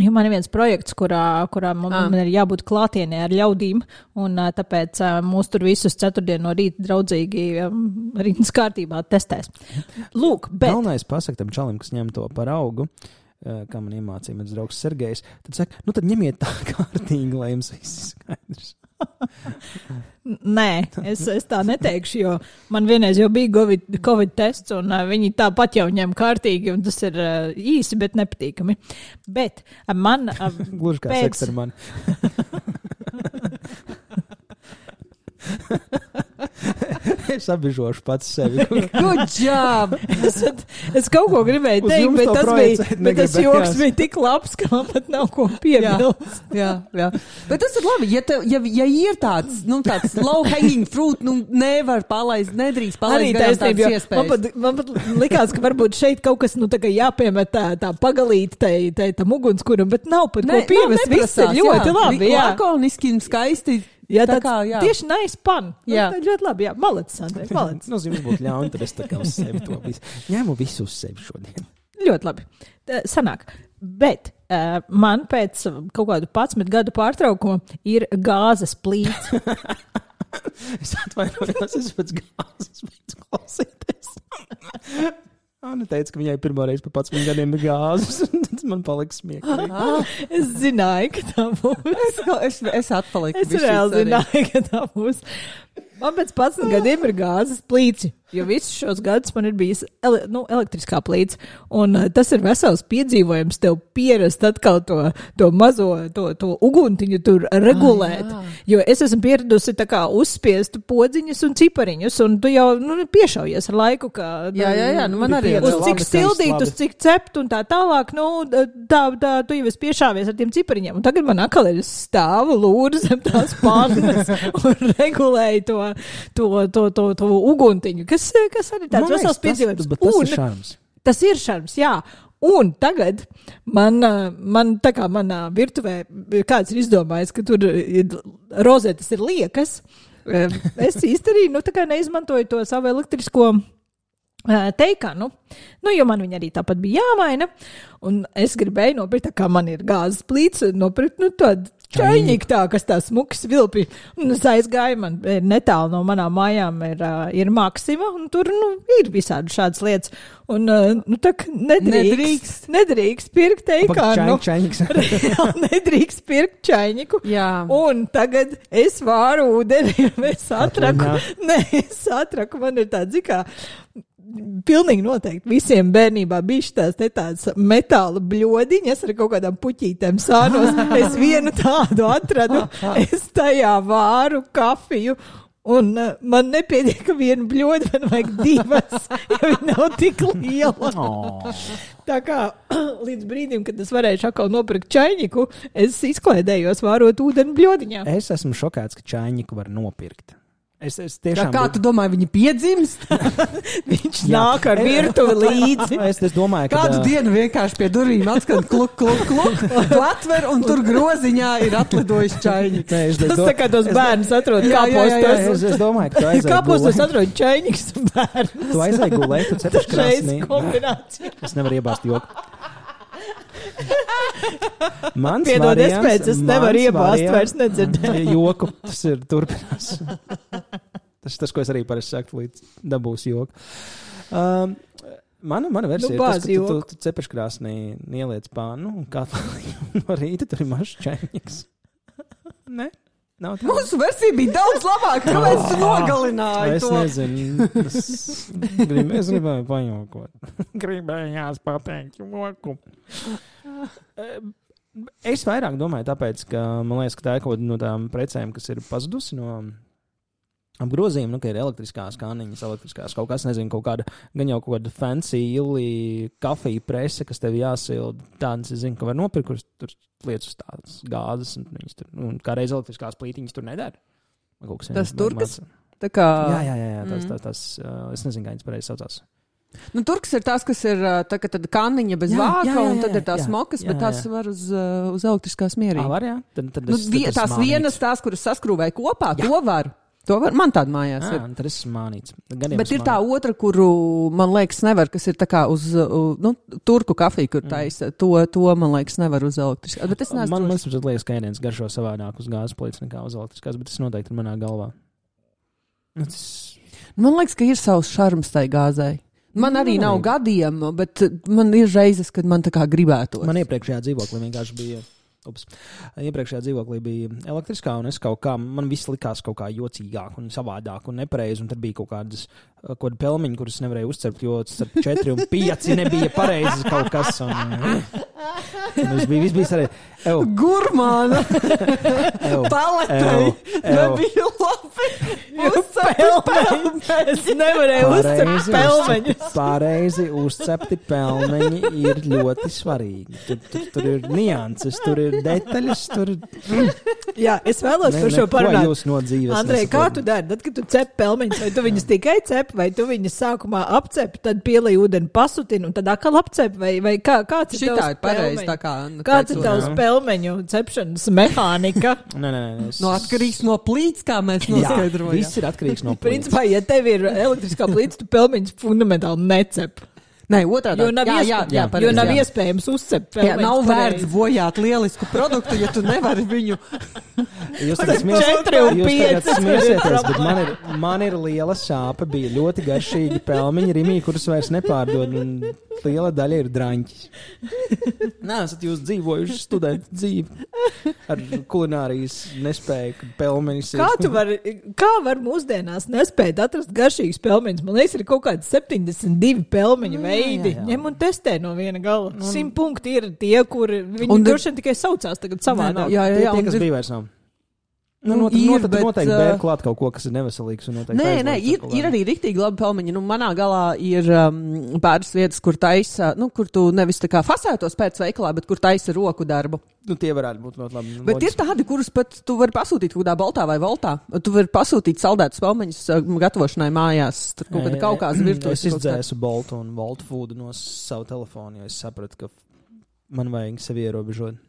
Jo man ir viens projekts, kurā, kurā man, ah. man ir jābūt klātienē ar ļaudīm, un tāpēc mūs tur visus ceturtdienu no rīta draudzīgi um, rītas kārtībā testēs. Lūk, bet. Galvenais pasakt tam čalim, kas ņem to par augu, kā man iemācīja mans draugs Sergejs, tad saka, nu tad ņemiet tā kārtīgi, lai jums viss skaidrs. Nē, es, es tā neteikšu, jo man vienreiz jau bija COVID, COVID tests, un uh, viņi tāpat jau ņem kārtīgi, un tas ir uh, īsi, bet nepatīkami. Bet uh, man. Uh, Gluži kā pēc... seks ar mani. es apbežošu pats sevi. Good job! es, es kaut ko gribēju teikt, bet tas bija, bet tas joks bija tik labs, ka man pat nav ko piebilst. jā, jā, jā. Bet tas ir labi, ja, te, ja, ja ir tāds, nu, tāds low hanging fruit, nu, nevar palaist, nedrīkst palaist garām tādas iespējas. Man pat, man pat likās, ka varbūt šeit kaut kas, nu, tā kā jāpiemet tā, tā pagalīt, tai, tai tam ugunskuram, bet nav pat ne, ko piemest. Viss ir ļoti jā, labi, jā. Lakoniski un skaisti Jā, Tā tā kā, jā. tieši nice pan. Jā. tā ļoti labi, jā. Malets, Andrej, malets. Nu, zinu, būtu ļauni, tad es tā kā uz sevi to visu. Ņemu visu uz sevi šodien. Ļoti labi. Tā, sanāk. Bet uh, man pēc kaut kādu 11 gadu pārtraukuma ir gāzes plīts. Es atvainojos, es pēc gāzes beidzu klausīties. Anna teica, ka viņai pirmo reizi pēc 11 gadiem ir gāzes, un tas man paliks smieklīgi. es zināju, ka tā būs. Es, es, es atpaliku. Es reāli zināju, ka tā būs. Man pēc 11 gadiem ir gāzes plīts, jo visus šos gadus man ir bijis ele nu, elektriskā plīts. Un uh, tas ir vesels piedzīvojums, tev pierast atkal to, to mazo, to, to uguntiņu tur regulēt. Ah, jā. jo es esmu pieradusi tā kā uzspiest podziņus un cipariņus, un tu jau nu, piešaujies ar laiku, ka Jā, jā, jā, nu man arī ir uz cik sildīt, uz cik cept un tā tālāk, nu, tā, tā tu jau esi piešāvies ar tiem cipariņiem. Un tagad man atkal ir stāvu lūra zem tās pannas un regulēju to, to, to, to, to uguntiņu, kas, kas arī tāds Man vesels piedzīvojums. Tas, tas ir šarms. Tas ir šarms, jā. Un tagad man, ā, man tā kā manā virtuvē kāds ir izdomājis, ka tur ir rozetes ir liekas. Ē, Es arī nu, neizmantoju to savu elektrisko teikanu, nu, jo man viņa arī tāpat bija jāmaina. Un es gribēju nopirkt, tā kā man ir gāzes plīts, nopirkt nu, tādu čaļņiku, tā, kas tā smuks vilpi. Un es aizgāju, man netālu no manām mājām ir, ir Maksima, un tur nu, ir visādi šādas lietas. Un, nu, tā kā nedrīkst, Nedrīkst. nedrīkst pirkt. Čaņķis. Reāli nedrīkst pirkt čaļņiku. Jā. Un tagad es vāru ūdeni, jo es atraku. Nē, es atraku, man ir tāds, kā, pilnīgi noteikti visiem bērnībā bija šīs tādas metāla bļodiņas ar kaut kādām puķītēm sānos. Es vienu tādu atradu, es tajā vāru kafiju. Un uh, man nepietiek viena bļoda, man vajag divas, jo viņa nav tik liela. Oh. Tā kā līdz brīdim, kad es varēšu atkal nopirkt čaļņiku, es izklaidējos vārot ūdeni bļodiņā. Es esmu šokēts, ka čaņķi var nopirkt. Es, es Tā tiešām kā tu domā, viņi piedzimst? Viņš Jā. nāk ar virtuvi līdzi. Es, es domāju, ka Kādu ā, dienu vienkārši pie durvīm atskan kluk, kluk, kluk, atver un tur groziņā ir atlidojis čaļņi. Nē, es, Tas do, tā kā tos bērnus atrod kāpostos. es, es domāju, ka tu Kāpostos atrod čaļņiks un bērnus. Tu aizēji gulēt, tu reiz krāsnī. Es nevaru iebāzt joku. Mans Piedod, es variants- pēc, es nevaru iebāzt, vairs nedzirdēju. joku. Tas ir turpinās. tas ir tas, ko es arī parasti saku, līdz dabūs joku. Um, mana, mana versija Nu, ir tas, ka tu, tu, tu cepeškrāsnī ieliec pānu un kā no rīta tur ir mazs čaņķis. Tā. Mūsu versija bija daudz labāka. Kāpēc tu nogalināji Es to? nezinu. Es, grib, es gribēju pajokot. Gribējās pateikt joku. Es vairāk domāju, tāpēc, ka man liekas, ka tā ir kaut kāda no tām precēm, kas ir pazudusi no apgrozījuma, nu, ka ir elektriskās kāniņas, elektriskās kaut kas, nezinu, kaut kāda, gan jau kaut kāda fancy, ilī, kafija prese, kas tev jāsilda. Tādas, es zinu, ka var nopirkt, kuras tur lietas uz tādas gāzes, un, viņas tur, un kā reiz elektriskās plītiņas tur nedara. Kaut kas Tas man- turkas? Tā kā, Jā, jā, jā, jā tas, Mm. tas, tas, uh, es nezinu, kā viņas pareizi saucās. Nu, turks ir tās, kas ir tā, ka kanniņa bez Jā, vāka, jā, jā, un jā, tad ir tās jā, smokas, jā, bet tās jā. var uz, uz elektriskās Jā, mierīgi. var, jā. Tad, tad Nu, es, vie, tad es tās mānīts. vienas, tās, kuras saskrūvēja kopā, Jā. to var. To var. Man tāda mājās Jā, ir. un tad es mānīts. Gadiem Bet ir tā mānīts. otra, kuru man liekas, nevar, kas ir tā kā uz nu, turku kafiju, kur taisa. To, to man liekas, nevar uz elektriskās. Bet es Man, neesmu. man drošs. liekas, ka ēdiens garšo savādāk uz gāzes plīts nekā uz elektriskās, bet tas noteikti ir manā galvā. Nu, Tas, Man liekas, ka ir savs šarms tai gāzei. Man arī nav gadiem, bet man ir reizes, kad man tā kā gribētu. man iepriekšējā dzīvoklī vienkārši bija. Ups. Iepriekšējā dzīvoklī bija elektriskā, un es kaut kā, man viss likās kaut kā jocīgāk, un savādāk, un nepareizi. Un tad bija kaut kādas kaut kāda pelmeņa, kuras nevarēju uzcelt, jo starp 4 un 5 nebija pareizi kaut kas. Un, tas bija, viss bija. Ew, Gurmāna ew. nebija labi. Pelmeņi. Es nevarēju Pareizi pelmeņus. Pareizi uzcepti pelmeņi ir ļoti svarīgi. Tur, tur, tur ir nianses, tur ir detaļas. Tur Jā, es vēlos ne, par šo parunāt. Andrej, kā tu dari? Tad, kad tu cep pelmeņus, vai tu viņus tikai cep, apcep, vai tu viņas sākumā apcep, tad pielī ūdeni pasutini un tad atkal apcep, vai, vai kā, kāds ir tavs pareizi, pelmeņu- tā kā, nu, Kāds ir tavs pelmeņu cepšanas mehānika? Nē, nē, nē. Es... No atkarīgs no plīts, kā mēs noskaidrojam. viss ir atkarīgs no plīts. Principā, ja tev ir elektriskā plīts, tu pelmeņus fundamentāli necep. Nē, otrādi. Jo nav, jā, jā, iespējams, jā, jo pareizi, nav jā. iespējams uzcept Jā, nav pareizi. vērts bojāt lielisku produktu, ja tu nevari viņu. Jūs pieci. smiesieties, bet man ir, man ir liela sāpe. Bija ļoti garšīgi pelmeņi, rimī, kurus vairs nepārdod. Un liela daļa ir drāņķis. Nē, esat jūs dzīvojuši studentu dzīvi ar kulinārijas nespēju, ka pelmeņus ir. Kā tu vari, kā var mūsdienās nespēt atrast garšīgus pelmeņus? Man liekas, ir kaut kādi 72 pelmeņu Nu, veidi. jā, jā. Ņem un testē no viena gala. Simt punkti ir tie, kur viņi Un- droši vien tikai saucās tagad savādāk. Jā, jā, tie, jā, tie, un kas bija vairs nav. Nu, Nu, ir, not, bet, noteikti uh, bēr klāt kaut ko, kas ir neveselīgs. noteikti Nē, nē, ir, ir arī rīktīgi labi pelmeņi. Nu, manā galā ir um, pāris vietas, kur taisa, nu, kur tu nevis tā kā fasētos pēc veikalā, bet kur taisa roku darbu. Nu, tie varētu būt ļoti labi. Bet ir tādi, kurus pat tu vari pasūtīt kaut kādā baltā vai voltā. Tu vari pasūtīt saldētus pelmeņus uh, gatavošanai mājās. Tur kaut kāda kaut kāda virtuves. Es izdzēsu boltu un voltu foodu no savu telefonu, jo es sapratu, ka man vajag sevi ierobežot.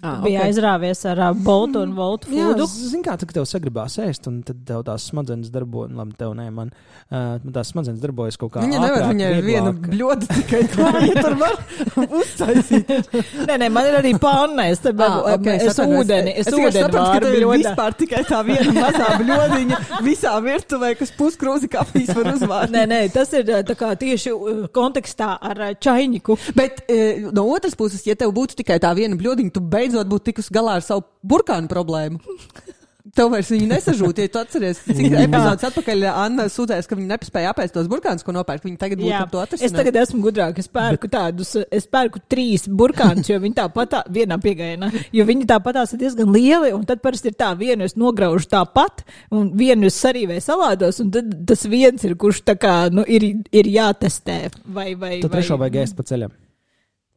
Ah, Bija okay. aizrāvies ar uh, boltu un voltu Jā, foodu. zini, kā tev sagribās ēst, un tad tev tās smadzenes darbojas, labi, tev nē, man uh, tās smadzenes darbojas kaut kā. Viņa nevar, ātrāk, viņai ir viena bļoda tikai klāja, tur var uztaisīt. Nē, nē, man ir arī panna. Es, te, Ah, ah, okay, es atvainojos. ūdeni, es, es tikai ūdeni sapratu, ka varu tev ir vispār tikai tā viena mazā bļodiņa visā virtuvē, kas puskrūzi kafijas var uzvārt. Nē, nē, tas ir tā kā tieši kontekstā ar čainiku. Bet no otras puses, ja tev būtu tikai tā viena bļodiņa, tu beidzot būtu tikus galā ar savu burkānu problēmu. Tev vairs viņi nesažūt, ja tu atceries, cik epizodes atpakaļ Anna sūdzēs, ka viņi nespēja apēst tos burkānus, ko nopērk. Viņi tagad būtu to es atrisināt. tagad esmu gudrāk. Es pērku tādus, es pērku trīs burkānus, jo viņi tāpat tā, vienā piegājienā, jo viņi tāpatās ir diezgan lieli, un tad parasti ir tā, vienu es nograužu tāpat, un vienu es sarīvēju salādos, un tad tas viens ir, kurš tā kā, nu, ir, ir jātestē. Vai, vai, Tu trešo vajag ēst pa ceļam.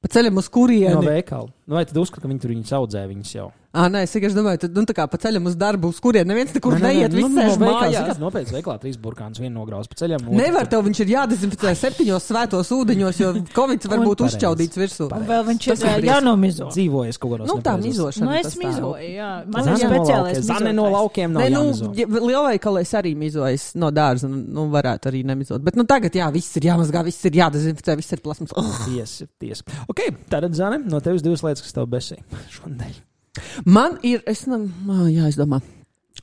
Pa ceļam uz kurieni. No veikala. Nu, vai tad uzskata, ka viņi tur viņus audzē viņus jau? Ah, nē, es vienkārši domāju, tad, nu, tā kā pa ceļam uz darbu, uz kurien neviens nekur neiet, nu, viss no sēž veikala, mājās. zini, Nopietni veiklā trīs burkānus, vienu nograuz pa ceļam. Nevar tev, viņš ir jādezinficē septiņos svētos ūdeņos, jo Covid var būt uzšķaudīts virsū. Un vēl viņš ir jānomizo. Dzīvojas kaut kādos Nu, tā mizošana. Nu, es mizoju, jā. Man ir speciālais laukiem- Zane no laukiem nav Nē, nu, es arī mizoju no dārza, nu, nu, varētu arī nemizot. Bet, nu, tagad, jā, viss ir jāmazgā, viss ir jādezinficē, viss ir plasmas. Tiesa, tiesa. Ok, tātad, Zane, no tevis divas lietas, kas tev besī šodien. Man ir, es jā, es domāju.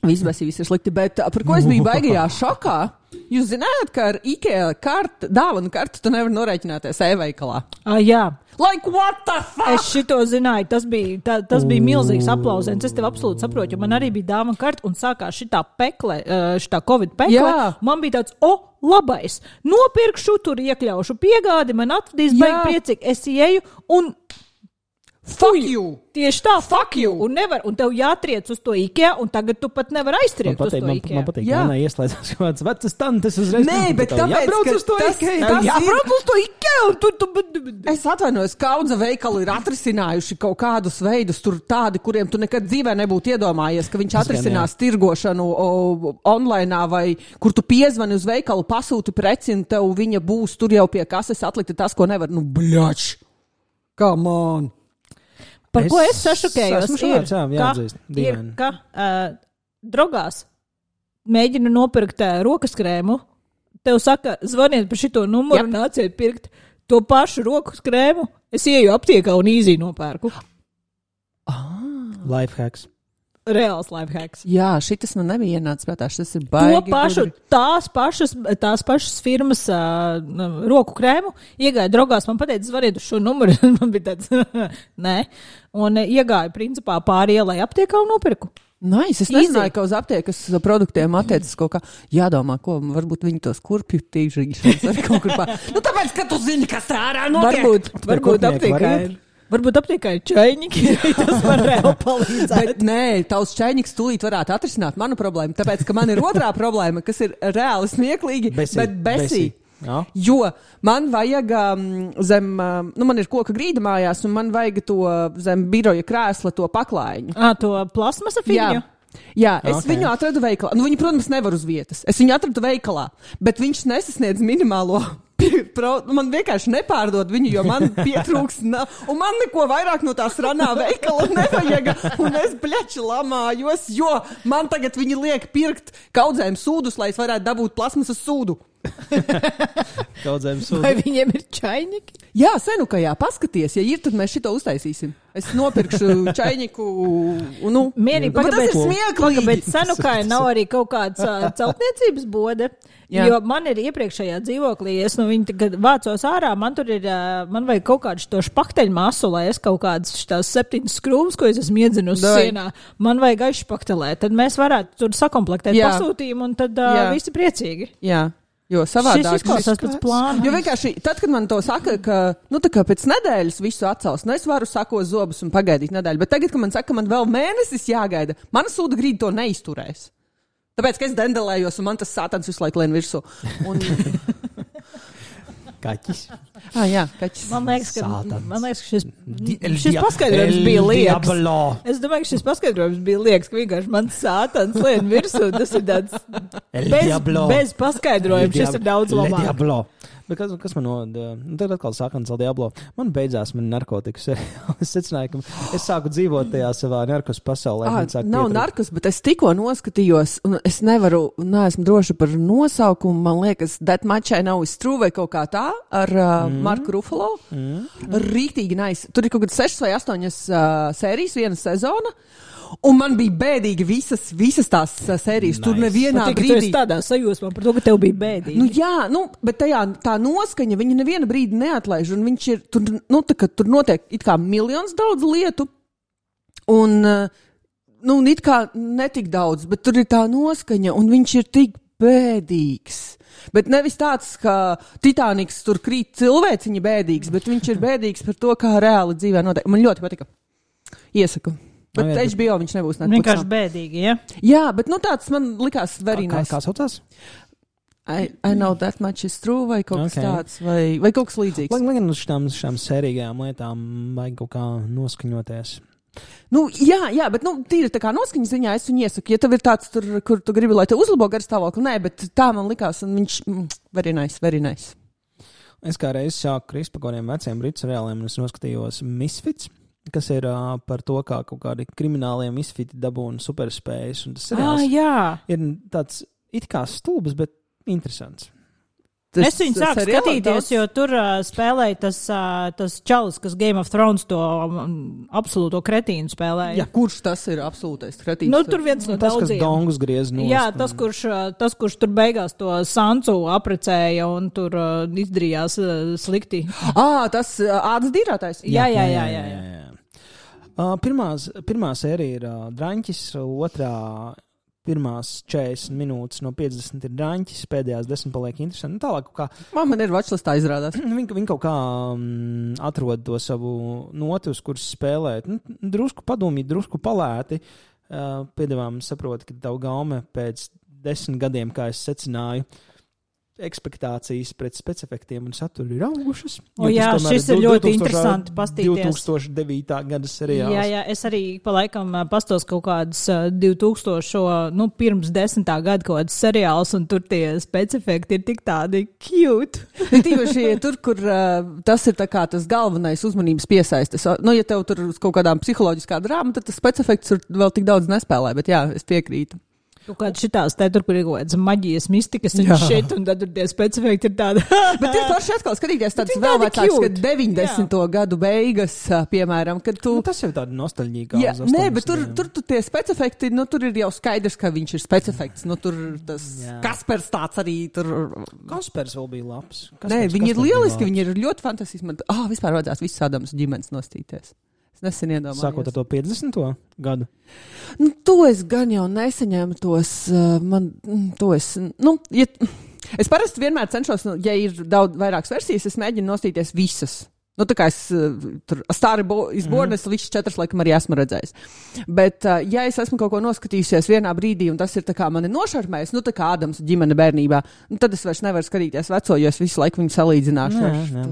Viss ir slikti, bet par ko es biju baigajā šokā? Jūs zināt, ka ar IKEA kartu, dāvanu kartu tu nevari norēķināties e-veikalā. Ah, jā. Like, what the fuck? Es šito zināju, tas bija, tā, tas bija milzīgs aplausiens. Es tev absolūti saprotu, jo man arī bija dāvana karta un sākās šī pekle, šī Covid pekle. Jā. Man bija tāds, o, labais, nopirkšu, tur iekļaušu piegādi, man atvedīs, baigi priecīgi. Es ieju un Fuck you! tieši tā, fuck you! Un, nevar, un tev jātriec uz to IKEA, un tagad tu pat nevari Man aiztriekt uz patīk, to man, IKEA. man patīk, Jā. ka manā ieslēdzās kaut kāds vecas tantes uzreiz. Nē, bet tāpēc, jābrauc ka uz to tas- IKEA. tas ir- Jābrauc uz to IKEA, un tu, tu, tu, tu, Es atvainojos, kaudza veikali ir atrisinājuši kaut kādus veidus, tur tādi, kuriem tu nekad dzīvē nebūtu iedomājies, ka viņš atrisinās tirgošanu o, online, vai kur tu piezvani uz veikalu, pasūti preci, un tev viņa būs tur jau pie kases atlikta tas, ko nevar. Nu, bļač! Come on! Par ko es Es sašokējos? esmu šāds, jā, jāatzīst, ir, ka uh, drogās mēģina nopirkt uh, rokas krēmu. Tev saka, zvaniet par šito numuru, un nāciet pirkt to pašu rokas krēmu. Es ieju aptiekā un īzī nopērku. Lifehacks. Reāls lifehacks. Jā, šis man nebija ienācis prātā. Tas ir To baigi. pašu, gudri. tās pašas, tās pašas firmas uh, roku krēmu iegāja draugās. Man teica, zvaniet uz šo numuru. man bija tāds, nē. Un iegāja principā pāri ielai aptiekā un nopirku. Nice. Es Easy. nezināju, ka uz aptiekas produktiem attiecas kaut kā. Jādomā, ko varbūt viņi tos kurpju tīžiņus kaut kur pār. Nu, tāpēc, ka tu zini, kas ārā notiek. Varbūt, varbūt aptiekā var ir. Varbūt aptiekā ir čainiņi, tas var reāli palīdzēt. Bet nē, tavs čainiks tūlīt varētu atrisināt manu problēmu. Tāpēc, ka man ir otrā problēma, kas ir reāli smieklīgi, Besī, bet besī. besī. Jā. Jo man vajag um, zem, um, nu, man ir koka grīda mājās, un man vajag to zem biroja krēsla, to paklājiņu. Ah, to plasmasa Jā, figūru. Jā, es Ok. okay. viņu atradu veikalā. Nu, viņu, protams, nevar uz vietas. Es viņu atradu veikalā, bet viņš nesasniedz minimālo. Pro, man vienkārši nepārdod viņu, jo man pietrūks, un man neko vairāk no tās ranā veikala nevajag. Un es bleči lamājos, jo man tagad viņi liek pirkt kaudzēm sūdus, lai es varētu dabūt plasmasas sūdu. Kaudzēm Vai sūdu. viņiem ir čainiņi? Jā, senukajā, paskaties, ja ir, tad mēs šito uztaisīsim. Es nopirkšu čainiku. Nu, Mierīgi, bet tas ir smieklīgi. bet senukai nav arī kaut kāds uh, celtniecības bode. Jā. Jo man ir iepriekšējā dzīvoklī, es nu viņu tagad vācos ārā, man tur ir, uh, man vajag kaut kādu to špakteļu masu, lai es kaut kādas tās septiņas skrūves, ko es esmu iedzinusi sienā, man vajag aizšpaktelēt. Tad mēs varētu tur sakomplektēt Jā. pasūtījumu un tad uh, Jā. visi priecīgi. Jā, jo savādāk. izklausās pēc plāna. Jo vienkārši tad, kad man to saka, ka, nu, tā kā pēc nedēļas visu atcels, nu, es varu sakot zobus un pagaidīt nedēļu, bet tagad, kad man saka, ka man vēl mēnesis jāgaida, mana sūda grīda to neizturēs. Tāpēc, ka es dendelējos, un man tas sātans visu laiku lien virsū. Un, Kaķis. ah, jā, kaķis. Man liekas, ka, Sātans. man liekas, ka šis, El šis paskaidrojums bija liekas. Es domāju, ka šis paskaidrojums bija liekas, ka vienkārši mans sātans lien virsū. Tas ir tāds bez, bez paskaidrojuma. Šis ir daudz labāk. Bet kas, kas man no, nu, tagad atkal sākās ar Diablo. Man beidzās man narkotikas. es secināju, ka es sāku dzīvot tajā savā narkotikas pasaulē. Sāk nav pietrūkt. narkos, bet es tikko noskatījos, un es nevaru, neesmu droša par nosaukumu. Man liekas, That Much I Know is True vai kaut kā tā ar uh, mm. Marku Ruffalo. Mm. Rīktīgi nais. Tur ir kaut kādas sešas vai astoņas uh, sērijas, viena sezona. Un man bija bēdīgi visas, visas tās uh, sērijas. Nice. Tur nevienā esi brīdī. tādā sajūsmā par to, ka tev bija bēdīgi. Nu, jā, nu, bet tajā tā noskaņa, viņa nevienu brīdi neatlaiž. un Viņš ir tur, nu, tā, ka tur notiek it kā miljons daudz lietu. Un, uh, nu, un it kā netik daudz, bet tur ir tā noskaņa, un viņš ir tik bēdīgs. Bet nevis tāds, ka Titaniks tur krīt cilvēciņa bēdīgs, bet viņš ir bēdīgs par to, kā reāli dzīvē notiek. Man ļoti patika. Iesaku. Bet Nu, jā, bet- HBO viņš nebūs nekad. Vienkārši bēdīgi, ja? Jā, bet nu, tāds man likās very Kā, nice. kā saucās? I, I know that much is true, vai kaut kas Okay. tāds, vai, vai kaut kas līdzīgs. Lai gan uz šām, šām sērīgajām lietām vajag kaut kā noskaņoties. Nu, jā, jā, bet nu, tīri tā kā noskaņas ziņā es viņu iesaku. Ja tev ir tāds, tur, kur tu gribi, lai te uzlabo garstāvokli, nē, bet tā man likās, un viņš mm, very nice, very nice. Es kā reiz sāku krist par kaut kādiem veciem britu seriāliem, un es noskatījos Misfits, kas ir uh, par to, kā kaut kādi kriminālie misfiti dabūna superspējas. Un tas Ah, seriāls jā. ir tāds it kā stulbs, bet interesants. Tas, es viņu sāku skatīties, daudz- jo tur uh, spēlēja tas, uh, tas čalis, kas Game of Thrones to um, absolūto kretīnu spēlēja. Jā, kurš tas ir absolūtais kretīns? Nu, tur viens no Tas, kas daudziem. dongus griez no Jā, tas kurš, ā, tas, kurš tur beigās to sancu aprecēja un tur uh, izdarījās uh, slikti. Ah, tas ā, ādas dīrātājs. Jā, jā, jā. jā, jā. jā. Uh, pirmās, pirmā sērija ir uh, Drāņķis, otrā. Pirmās 40 minūtes no 50 ir drāņķis, pēdējās 10 paliek interesanti. Nu, tālāk, kā Man, man ir watchlistā izrādās. Viņi, viņi kaut kā um, atrod to savu notu, uz kuras spēlēt. Nu, drusku padomīgi, drusku palēti. Uh, Piedāvājumā saprotu, ka tavu gaume pēc desmit gadiem, kā es secināju, ekspektācijas pret specifiktiem un saturu ir augušas. O jā, tomēr šis ir ļoti 2000. interesanti pastīties. 2009. gada seriāls. Jā, jā, es arī pa laikam pastos kaut kādus ā, 2000, nu, pirms desmitā gada kaut kādus seriālus, un tur tie specifikti ir tik tādi cute. Tīpaši tur, kur tas ir tas galvenais uzmanības piesaistes. Nu, ja tev tur uz kaut kādām psiholoģiskām drāmām, tad tas specifiks tur vēl tik daudz nespēlē, bet jā, es piekrītu. Kaut kāds šitās te tur, ir kaut kādas maģijas mistikas un Jā. šeit, un tad tur tie specifikti ir tādi. Bet ir forši atkal skatīties viņi vēl cute. kad 90. gadu beigas, piemēram, kad tu. Nu, tas jau ir tāds nostalģīgs. Jā, nē, bet tur, tur, tur tie specifikti, nu, tur ir jau skaidrs, ka viņš ir specifikts. Nu, tur tas Jā. Kaspars tāds arī tur. Kaspars vēl bija labs. Nē, Kaspars- viņi ir Kaspars bija lieliski, viņi ir ļoti fantastiski. Man, ah, vispār vajadzētu visus Ādams ģimenes nostīties. Es nesen iedomājos. Sākot ar to 50. gadu. Nu, to es gan jau nesaņēmu tos, uh, man, mm, to es, nu, ja, es parasti vienmēr cenšos, nu, ja ir daudz vairākas versijas, es mēģinu nostīties visas. Nu, tā kā es uh, tur stāri izbornu, es visas četras laikam arī esmu redzējis. Bet, uh, ja es esmu kaut ko noskatījusies vienā brīdī, un tas ir tā kā mani nošarmējis, nu, tā kā Ādams ģimene bērnībā, nu, tad es vairs nevaru skatīties veco, jo es visu laiku viņu salīdzināšu, Nē, nē.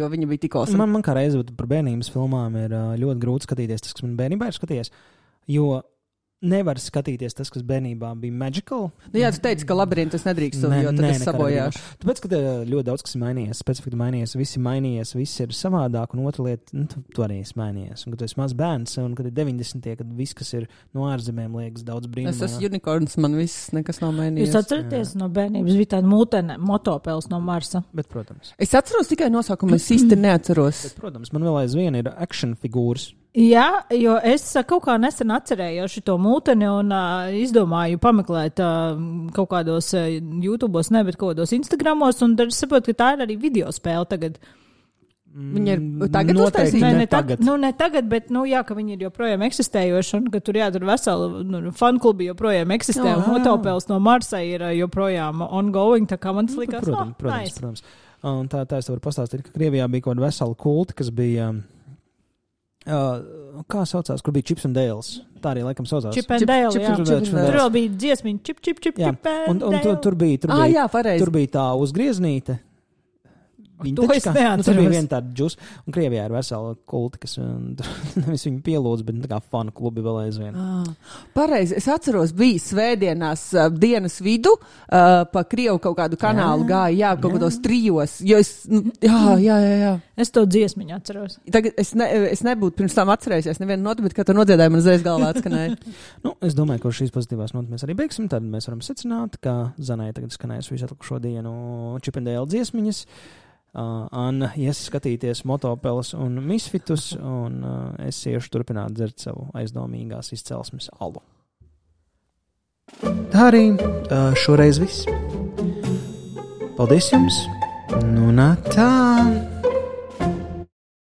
jo viņa bija tikko. Man, man kā reizē par bērnības filmām ir ā, ļoti grūti skatīties tas, kas man bērnībā ir skatījies. Jo nevar skatīties tas, kas bērnībā bija magical. Nu, jā, tu teici, ka labirintus nedrīkst, Nē, jo tas sabojās. Tāpēc, ka eh, ļoti daudz kas ir mainījies, specifiski mainījies, viss ir mainījies, viss ir savādāk, un otra lieta, nu, tu, tu arī esi mainījies. Un, kad tu esi mazs bērns, un kad ir 90. kad viss, kas ir no ārzemēm, liekas daudz Es brīnumaināk. esmu unikorns, man viss nekas nav Jūs mainījies. atceraties no bērnības, bija tāda mūtene, motopels no Marsa. Bet, protams, Es atceros tikai nosaukumu, es īsti neatceros. bet, protams, man vēl aizvien ir action figūras. Jā, jo es kaut kā nesen atcerējos šo mūteni un uh, izdomāju pameklēt uh, kaut kādos uh, YouTube, ne, bet kaut kādos Instagramos, un tad es saprotu, ka tā ir arī video spēle tagad. Viņa ir tagad Noteikti ne ne, tag, tagad. nu, ne tagad, bet, nu, jā, ka viņi ir joprojām eksistējoši, un ka tur, jā, tur vesela nu, fanklubi joprojām eksistē, un Jā. motopels no Marsa ir joprojām ongoing, tā kā man tas likās, Protams, no, protams, nice. protams. Un tā, tā es varu pastāstīt, ka Krievijā bija kaut kāda vesela kulta, kas bija. Uh, kā saucās, kur bija Chips un Dēls? Tā arī laikam saucās. Chip and Dale, Chip-. Chip- Chip and Tur vēl bija dziesmiņa, čip, čip, čip, Jā, čip, and Un, un tur, tur bija, tur Ah, bija, jā, pareizi. tur bija tā uzgrieznīte. To es. Nu, tur neatceros. bija viena tāda džus, un Krievijā ir vesela kulta, kas un, tur nevis viņu pielūdz, bet tā kā fanu klubi vēl aizvien. Ah, Pareizi, es atceros, bija svētdienās uh, dienas vidu, uh, pa Krievu kaut kādu kanālu Jā. gāja, jā, kaut Jā. kādos trijos, jo es, nu, jā, jā, jā, jā. Es to dziesmiņu atceros. Tagad es, ne, es nebūtu pirms tam atcerējies nevienu notu, bet, kad tu nodziedāji, man uzreiz galvā atskanēja. Nu, es domāju, ka šīs pozitīvās notis mēs arī beigsim. Tad mēs varam secināt, ka Zanai tagad skanēs visu atlikušo dienu čipendēlu dziesmiņas. Uh, Anna ies skatīties motopelus un misfitus, un uh, es iešu turpināt dzert savu aizdomīgās izcelsmes alu. Tā arī uh, šoreiz viss. Paldies jums! Nu, nā, tā!